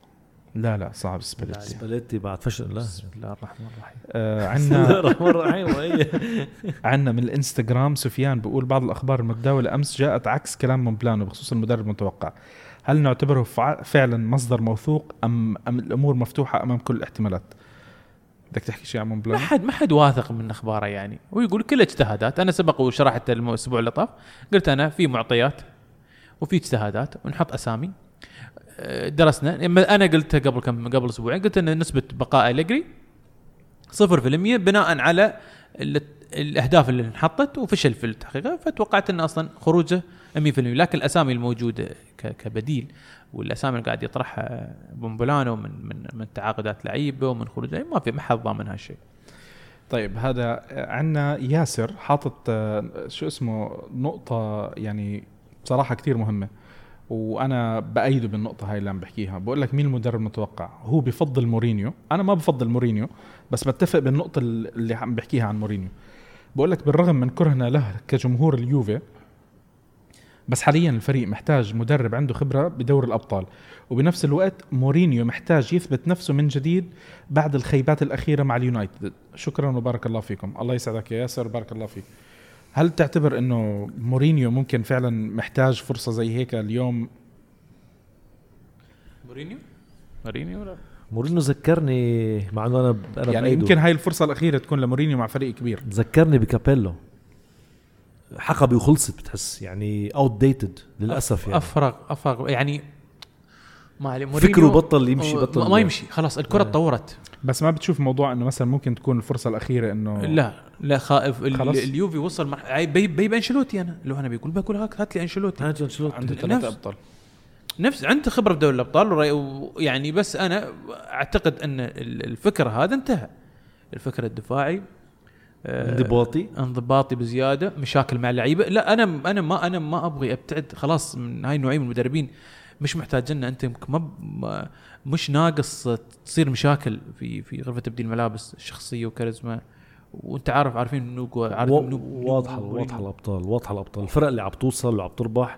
لا لا صعب. سباليتي. سباليتي بعد فشل. لا بسم الله الرحمن الرحيم. آه بسم الله عندنا الرحمن الرحيم. عندنا من الانستغرام سفيان بيقول بعض الأخبار المتداوله امس جاءت عكس كلام مونبلانو بخصوص المدرب المتوقع. هل نعتبره فع- فعلا مصدر موثوق ام أم الأمور مفتوحة أمام كل الاحتمالات؟ بدك تحكي شيء عن ما مونبلانو حد ما حد واثق من أخباره يعني. ويقول كل اجتهادات أنا سبق وشرحت الأسبوع اللي طاف قلت أنا في معطيات وفي اجتهادات ونحط أسامي. درسنا. أنا قلت قبل كم قبل أسبوعين قلت إن نسبة بقاء اليجري 0% بناء على ال- الأهداف اللي انحطت وفشل في التحقيق. فتوقعت إن أصلا خروجه 100% لكن الأسامي الموجودة كبديل والأسامي اللي قاعد يطرحها بومبولانو من من من تعاقدات لعيبة ومن خروج ما في ما حد ضامن هالشيء. طيب هذا عندنا ياسر حاطط آه، شو اسمه نقطة يعني بصراحة كتير مهمة. وأنا بأيده بالنقطة هاي اللي عم بحكيها. بقول لك مين المدرب المتوقع؟ هو بفضل مورينيو. أنا ما بفضل مورينيو بس بتفق بالنقطة اللي عم بحكيها عن مورينيو. بقول لك بالرغم من كرهنا له كجمهور اليوفي بس حاليا الفريق محتاج مدرب عنده خبرة بدور الأبطال. وبنفس الوقت مورينيو محتاج يثبت نفسه من جديد بعد الخيبات الأخيرة مع اليونايتد. شكرا وبارك الله فيكم. الله يسعدك يا ياسر بارك الله فيك. هل تعتبر إنه مورينيو ممكن فعلا محتاج فرصة زي هيك اليوم؟ مورينيو؟ مورينيو ولا مورينيو ذكرني مع إنه أنا أنا يعني بأيده. يمكن هاي الفرصة الأخيرة تكون لمورينيو مع فريق كبير. ذكرني بكابيلو. حقبه وخلصت بتحس يعني outdated للأسف يعني. افرغ افرغ يعني ما عليه مورينيو فكره بطل يمشي ما- بطل ما يمشي. خلاص الكرة آه. تطورت. بس ما بتشوف موضوع إنه مثلا ممكن تكون الفرصة الأخيرة إنه لا لا خائف. اليوفي وصل مرحله بي بي أنشيلوتي أنا. لو أنا بيقول بقول هاك هات لي أنشيلوتي. هاي أنشيلوتي. عنده نفس- ثلاثة أبطال. نفس عنده خبرة بدوري الأبطال. وري- ويعني بس أنا أعتقد إن ال- الفكرة هذا انتهى. الفكر الدفاعي آه، انضباطي. انضباطي بزيادة مشاكل مع اللعيبة. لا أنا أنا ما أنا ما أبغي أبتعد. خلاص من هاي النوعيه من المدربين مش محتاج لنا. أنت ما مش ناقص تصير مشاكل في في غرفة تبديل الملابس الشخصية وكاريزما. وأنت عارف عارفين منو عارفين و- منو واضحه واضحة الابطال واضحة الأبطال. الفرق اللي عم توصل واللي عم تربح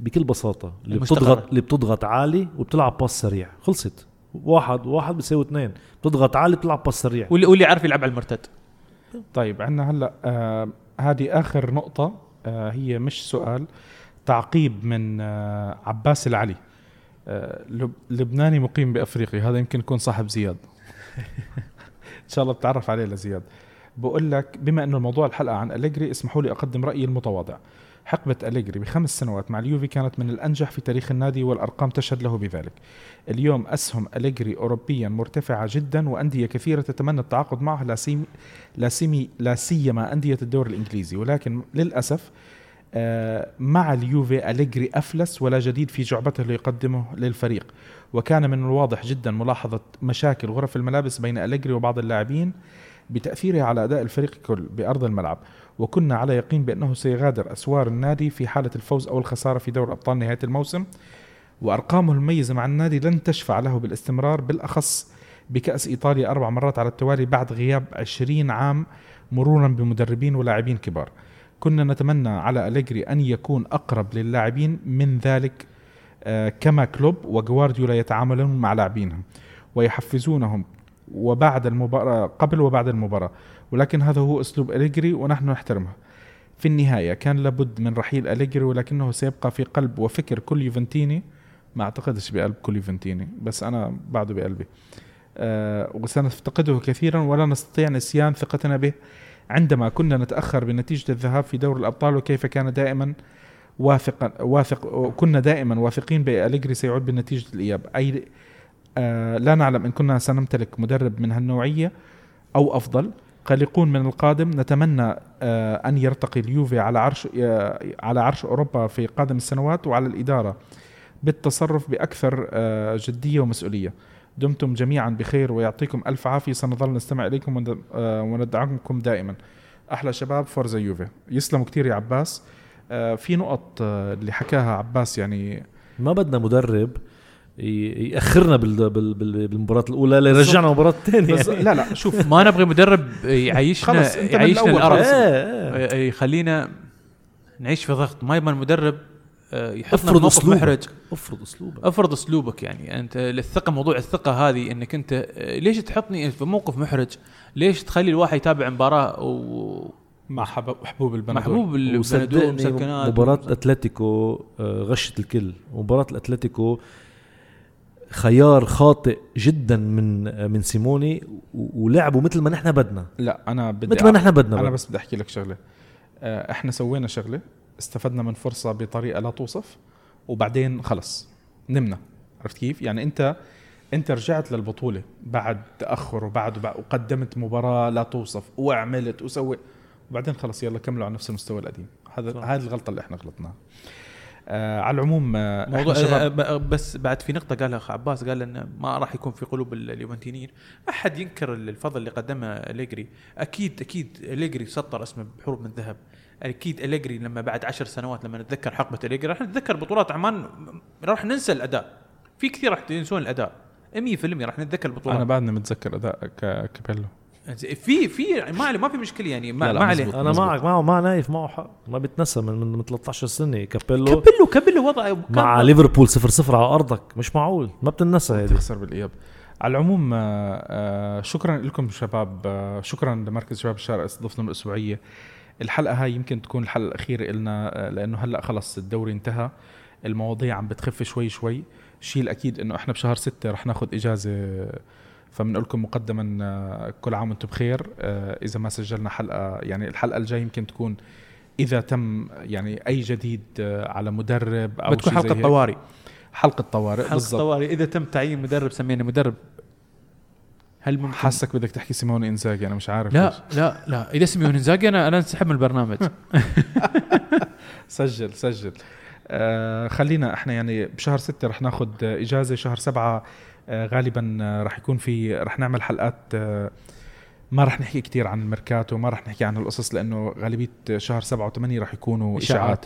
بكل بساطة. اللي المستقرة. بتضغط اللي بتضغط عالي وبتلعب باس سريع. خلصت. واحد واحد بيساوي اثنين. بتضغط عالي بتلعب باس سريع. واللي واللي عارف يلعب على المرتد. طيب عندنا هلأ آه هذه آخر نقطة آه هي مش سؤال. تعقيب من آه عباس العلي. آه لب لبناني مقيم بأفريقيا هذا يمكن يكون صاحب زياد. إن شاء الله بتعرف عليه لزياد بقول لك بما إنه موضوع الحلقة عن أليجري اسمحوا لي أقدم رأيي المتواضع. حقبة أليجري بخمس سنوات مع اليوفي كانت من الأنجح في تاريخ النادي والأرقام تشهد له بذلك. اليوم أسهم أليجري أوروبيا مرتفعة جدا وأندية كثيرة تتمنى التعاقد معه لا سيما أندية الدوري الإنجليزي. ولكن للأسف مع اليوفي أليجري أفلس ولا جديد في جعبته ليقدمه للفريق. وكان من الواضح جدا ملاحظة مشاكل غرف الملابس بين أليجري وبعض اللاعبين بتأثيرها على أداء الفريق كل بأرض الملعب. وكنا على يقين بأنه سيغادر أسوار النادي في حالة الفوز أو الخسارة في دور أبطال نهاية الموسم. وأرقامه المميزة مع النادي لن تشفع له بالاستمرار بالأخص بكأس إيطاليا أربع مرات على التوالي بعد غياب 20 عام مرورا بمدربين ولاعبين كبار. كنا نتمنى على أليجري أن يكون أقرب للاعبين من ذلك آه، كما كلوب وجوارديولا يتعاملون مع لاعبينهم ويحفزونهم وبعد المباراة قبل وبعد المباراة. ولكن هذا هو أسلوب أليجري ونحن نحترمه. في النهاية كان لابد من رحيل أليجري ولكنه سيبقى في قلب وفكر كل يوفنتيني. ما أعتقدش بقلب كل يوفنتيني بس أنا بعده بقلبي. آه وسنفتقده كثيرا ولا نستطيع نسيان ثقتنا به. عندما كنا نتأخر بنتيجة الذهاب في دور الأبطال وكيف كان دائما واثقا واثق كنا دائما واثقين بأليجري سيعود بنتيجة الإياب. أي آه لا نعلم إن كنا سنمتلك مدرب من هالنوعية أو أفضل. قلقون من القادم. نتمنى آه أن يرتقي اليوفي على عرش آه على عرش أوروبا في قادم السنوات وعلى الإدارة بالتصرف بأكثر آه جدية ومسؤولية. دمتم جميعا بخير ويعطيكم ألف عافية. سنظل نستمع إليكم وند- آه، وندعمكم دائما. أحلى شباب فورزا يوفي. يسلموا كتير يا عباس. آه، في نقط آه، اللي حكاها عباس يعني ما بدنا مدرب يأخرنا بال- بال- بال- بالمباراة الأولى ليرجعنا المباراه الثانية. بس لا لا شوف. ما نبغي مدرب يعيشنا يعيشنا الأرض. إيه يخلينا نعيش في ضغط. ما يبغى المدرب يحطنا افرض أسلوبك. محرج. افرض أسلوبك. افرض أسلوبك يعني. أنت الثقة موضوع الثقة هذه إنك أنت آه، ليش تحطني في موقف محرج؟ ليش تخلي الواحد يتابع مباراة ومحبوب مع حبوب حبوب البندور. محبوب البندور مسكنات مباراة أتلتيكو آه، غشت الكل. مباراة الأتلتيكو خيار خاطئ جدا من آه، من سيموني و- ولعبوا مثل ما نحن بدنا. لا أنا بدي مثل ما نحن بدنا أنا. بس. بدي أحكي لك شغلة. إحنا سوينا شغلة. استفدنا من فرصة بطريقة لا توصف وبعدين خلص نمنا. عرفت كيف؟ يعني أنت أنت رجعت للبطولة بعد تأخر وبعد وبعد- وقدمت مباراة لا توصف وعملت وسوي وبعدين خلص يلا كملوا على نفس المستوى القديم. هذا. هذه الغلطة اللي إحنا غلطناها. آه على العموم آه موضوع شباب آه، ب- بس بعد في نقطة قالها أخ عباس قال انه ما راح يكون في قلوب ال- اليوفنتينيين. احد ينكر الفضل اللي قدمه أليجري. أكيد أكيد أليجري سطر اسمه بحروف من ذهب. أكيد أليجري لما بعد عشر سنوات لما نتذكر حقبة أليجري راح نتذكر بطولات عمان راح ننسى الأداء. في كثير راح ينسون الأداء. 100% راح نتذكر البطولات. أنا بعدني متذكر أداء كابيلو. في في ما عليه ما في مشكلة يعني ما, لا، لا، ما عليه. أنا معك معه مع نايف معه حق ما بيتنسى من من 13 سنة. كابيلو كبله كبله وضعه مع ليفربول 0 0 على أرضك مش معقول ما بتنسى هيدي تخسر بالإياب. على العموم آه، آه، شكرا لكم شباب آه، شكرا لمركز شباب الشارع استضفتنا الأسبوعية. الحلقة هاي يمكن تكون الحلقة الأخيرة لنا آه، لأنه هلأ خلص الدوري انتهى. المواضيع عم بتخف شوي شوي. الشيء الأكيد إنه إحنا بشهر ستة رح ناخذ إجازة فبنقول لكم مقدما آه، كل عام وأنتم بخير. آه، إذا ما سجلنا حلقة يعني الحلقة الجاية يمكن تكون إذا تم يعني أي جديد على مدرب أو بتكون حلقة. طوارئ. حلقة طوارئ حلقة طوارئ. إذا تم تعيين مدرب سمينا مدرب. هل ممكن؟ حاسك بدك تحكي سيموني إنزاجي أنا مش عارف لا ليش. لا لا. إذا سميون إنزاجي أنا أنا انسحب من البرنامج. سجل سجل. آه خلينا إحنا يعني بشهر ستة رح ناخذ إجازة شهر سبعة آه غالبا آه، رح يكون في رح نعمل حلقات آه ما رح نحكي كتير عن الميركاتو ما رح نحكي عن القصص لأنه غالبية شهر سبعة وثمانية رح يكونوا. إشاعات.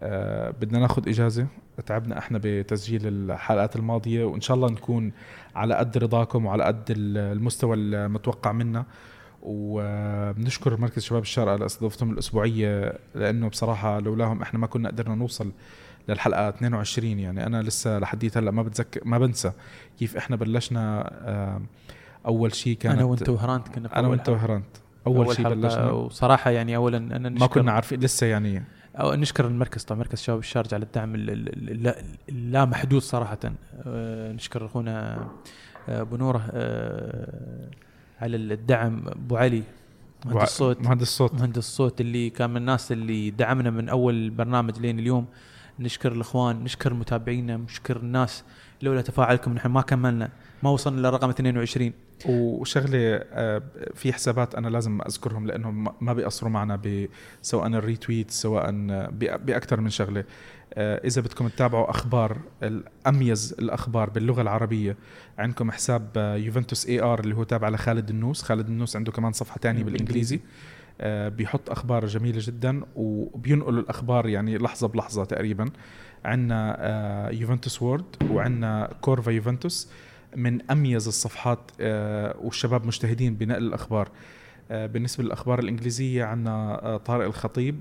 آه بدنا ناخذ إجازة. تعبنا إحنا بتسجيل الحلقات الماضية وإن شاء الله نكون على قد رضاكم وعلى قد المستوى المتوقع منا. وبنشكر مركز شباب الشارع على استضافتهم الأسبوعية لأنه بصراحة لولاهم إحنا ما كنا قدرنا نوصل للحلقة 22 يعني أنا لسه لحديت هلأ ما بتذكر ما بنسى كيف إحنا بلشنا أول شيء كانت أنا وأنت وهرانت كنا أول وأنت حلقة. وهرانت. أول, شيء حلقة، بلشنا. وصراحة يعني اولا أنا نشكر ما كنا عارفين لسه يعني أو نشكر المركز طبعا مركز شباب الشارجة على الدعم ال- ال- ال- لا- اللا محدود صراحة. آه، نشكر أخونا آه، أبو نورة آه، على الدعم. أبو علي مهندس الصوت مهندس الصوت مهندس الصوت اللي كان من الناس اللي دعمنا من أول برنامج لين اليوم. نشكر الإخوان نشكر متابعينا نشكر الناس. لولا تفاعلكم نحن ما كملنا ما وصلنا لرقم 22 وشغلة آه، في حسابات أنا لازم أذكرهم لأنهم ما بيقصروا معنا سواء ال retweet سواء باكثر من شغلة. آه، إذا بدكم تتابعوا أخبار الاميز الأخبار باللغة العربية عندكم حساب يوفنتوس AR اللي هو تابع لخالد النوس. خالد النوس عنده كمان صفحة تانية بالإنجليزي. آه، بيحط أخبار جميلة جدا وبينقل الأخبار يعني لحظة بلحظة تقريبا. عندنا يوفنتوس World وعندنا كورفا يوفنتوس من أميز الصفحات آه، والشباب مجتهدين بنقل الأخبار. آه، بالنسبة للأخبار الإنجليزية عندنا آه، طارق الخطيب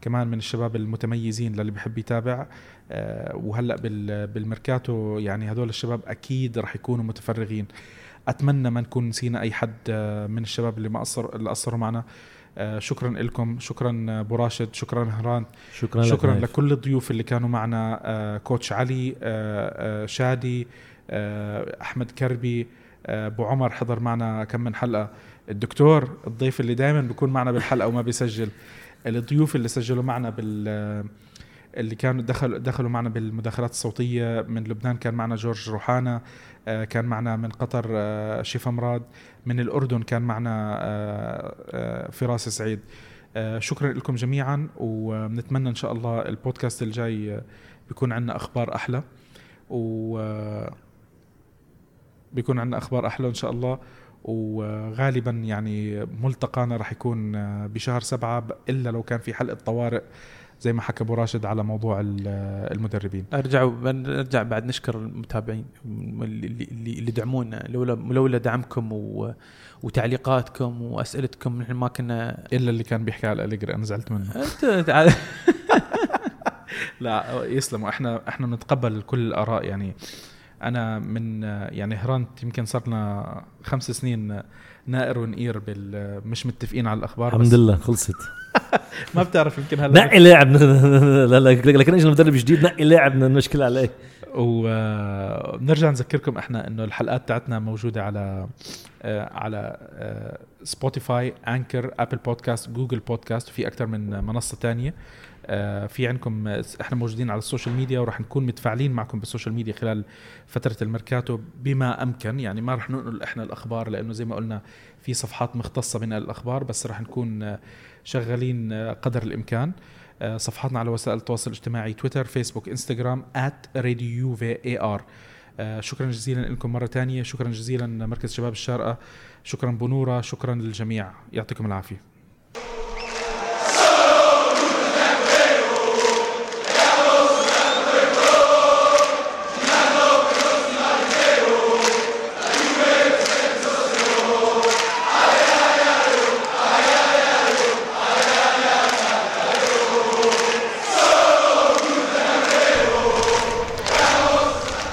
كمان من الشباب المتميزين للي بحب يتابع. وهلأ بال- بالميركاتو يعني هدول الشباب أكيد رح يكونوا متفرغين. أتمنى ما نكون نسينا أي حد من الشباب اللي ما قصر اللي قصروا معنا. شكرا لكم شكرا أبو راشد شكرا هران. شكرا شكرا. لكل الضيوف اللي كانوا معنا كوتش علي شادي أحمد كربي آه، أبو عمر حضر معنا كم من حلقة. الدكتور الضيف اللي دائما بيكون معنا بالحلقة وما بيسجل. الضيوف اللي سجلوا معنا بال اللي كانوا دخلوا دخلوا معنا بالمداخلات الصوتية. من لبنان كان معنا جورج روحانا آه، كان معنا من قطر آه، شيفا مراد من الأردن كان معنا آه، آه، فراس سعيد. آه، شكرا لكم جميعا ونتمنى إن شاء الله البودكاست الجاي آه، بيكون عندنا أخبار أحلى. و آه، بيكون عندنا أخبار أحلى إن شاء الله. وغالبا يعني ملتقانا راح يكون آه، بشهر سبعة إلا لو كان في حلقة طوارئ زي ما حكى أبو راشد على موضوع آه، المدربين. أرجع نرجع بعد نشكر المتابعين اللي اللي, اللي دعمونا. لولا لولا دعمكم و وتعليقاتكم وأسئلتكم نحن ما كنا إلا اللي كان بيحكي على الاليجري أنا زعلت منه. لا يسلموا. إحنا إحنا بنتقبل كل الآراء يعني أنا من يعني هرانت يمكن صار لنا خمس سنين نائر ونقير بال مش متفقين على الأخبار الحمد لله خلصت. ما بتعرف يمكن هلا نقي لاعب. لا لا لكن اجى مدرب جديد نقي لاعب نشكل عليه وبنرجع نذكركم إحنا إنه الحلقات تاعتنا موجودة على آه، على Spotify Anchor Apple Podcast Google Podcast وفي أكثر من منصة تانية. في عندكم إحنا موجودين على ال social media وراح نكون متفاعلين معكم بال social media خلال فترة الميركاتو بما أمكن. يعني ما راح ننقل إحنا الأخبار لأنه زي ما قلنا في صفحات مختصة بنقل الأخبار بس راح نكون آه، شغالين آه، قدر الإمكان. آه، صفحاتنا على وسائل التواصل الاجتماعي تويتر فيسبوك إنستغرام AR شكرا جزيلا لكم مرة تانية. شكرا جزيلا مركز شباب الشارقة. شكرا بنورة. شكرا للجميع. يعطيكم العافية.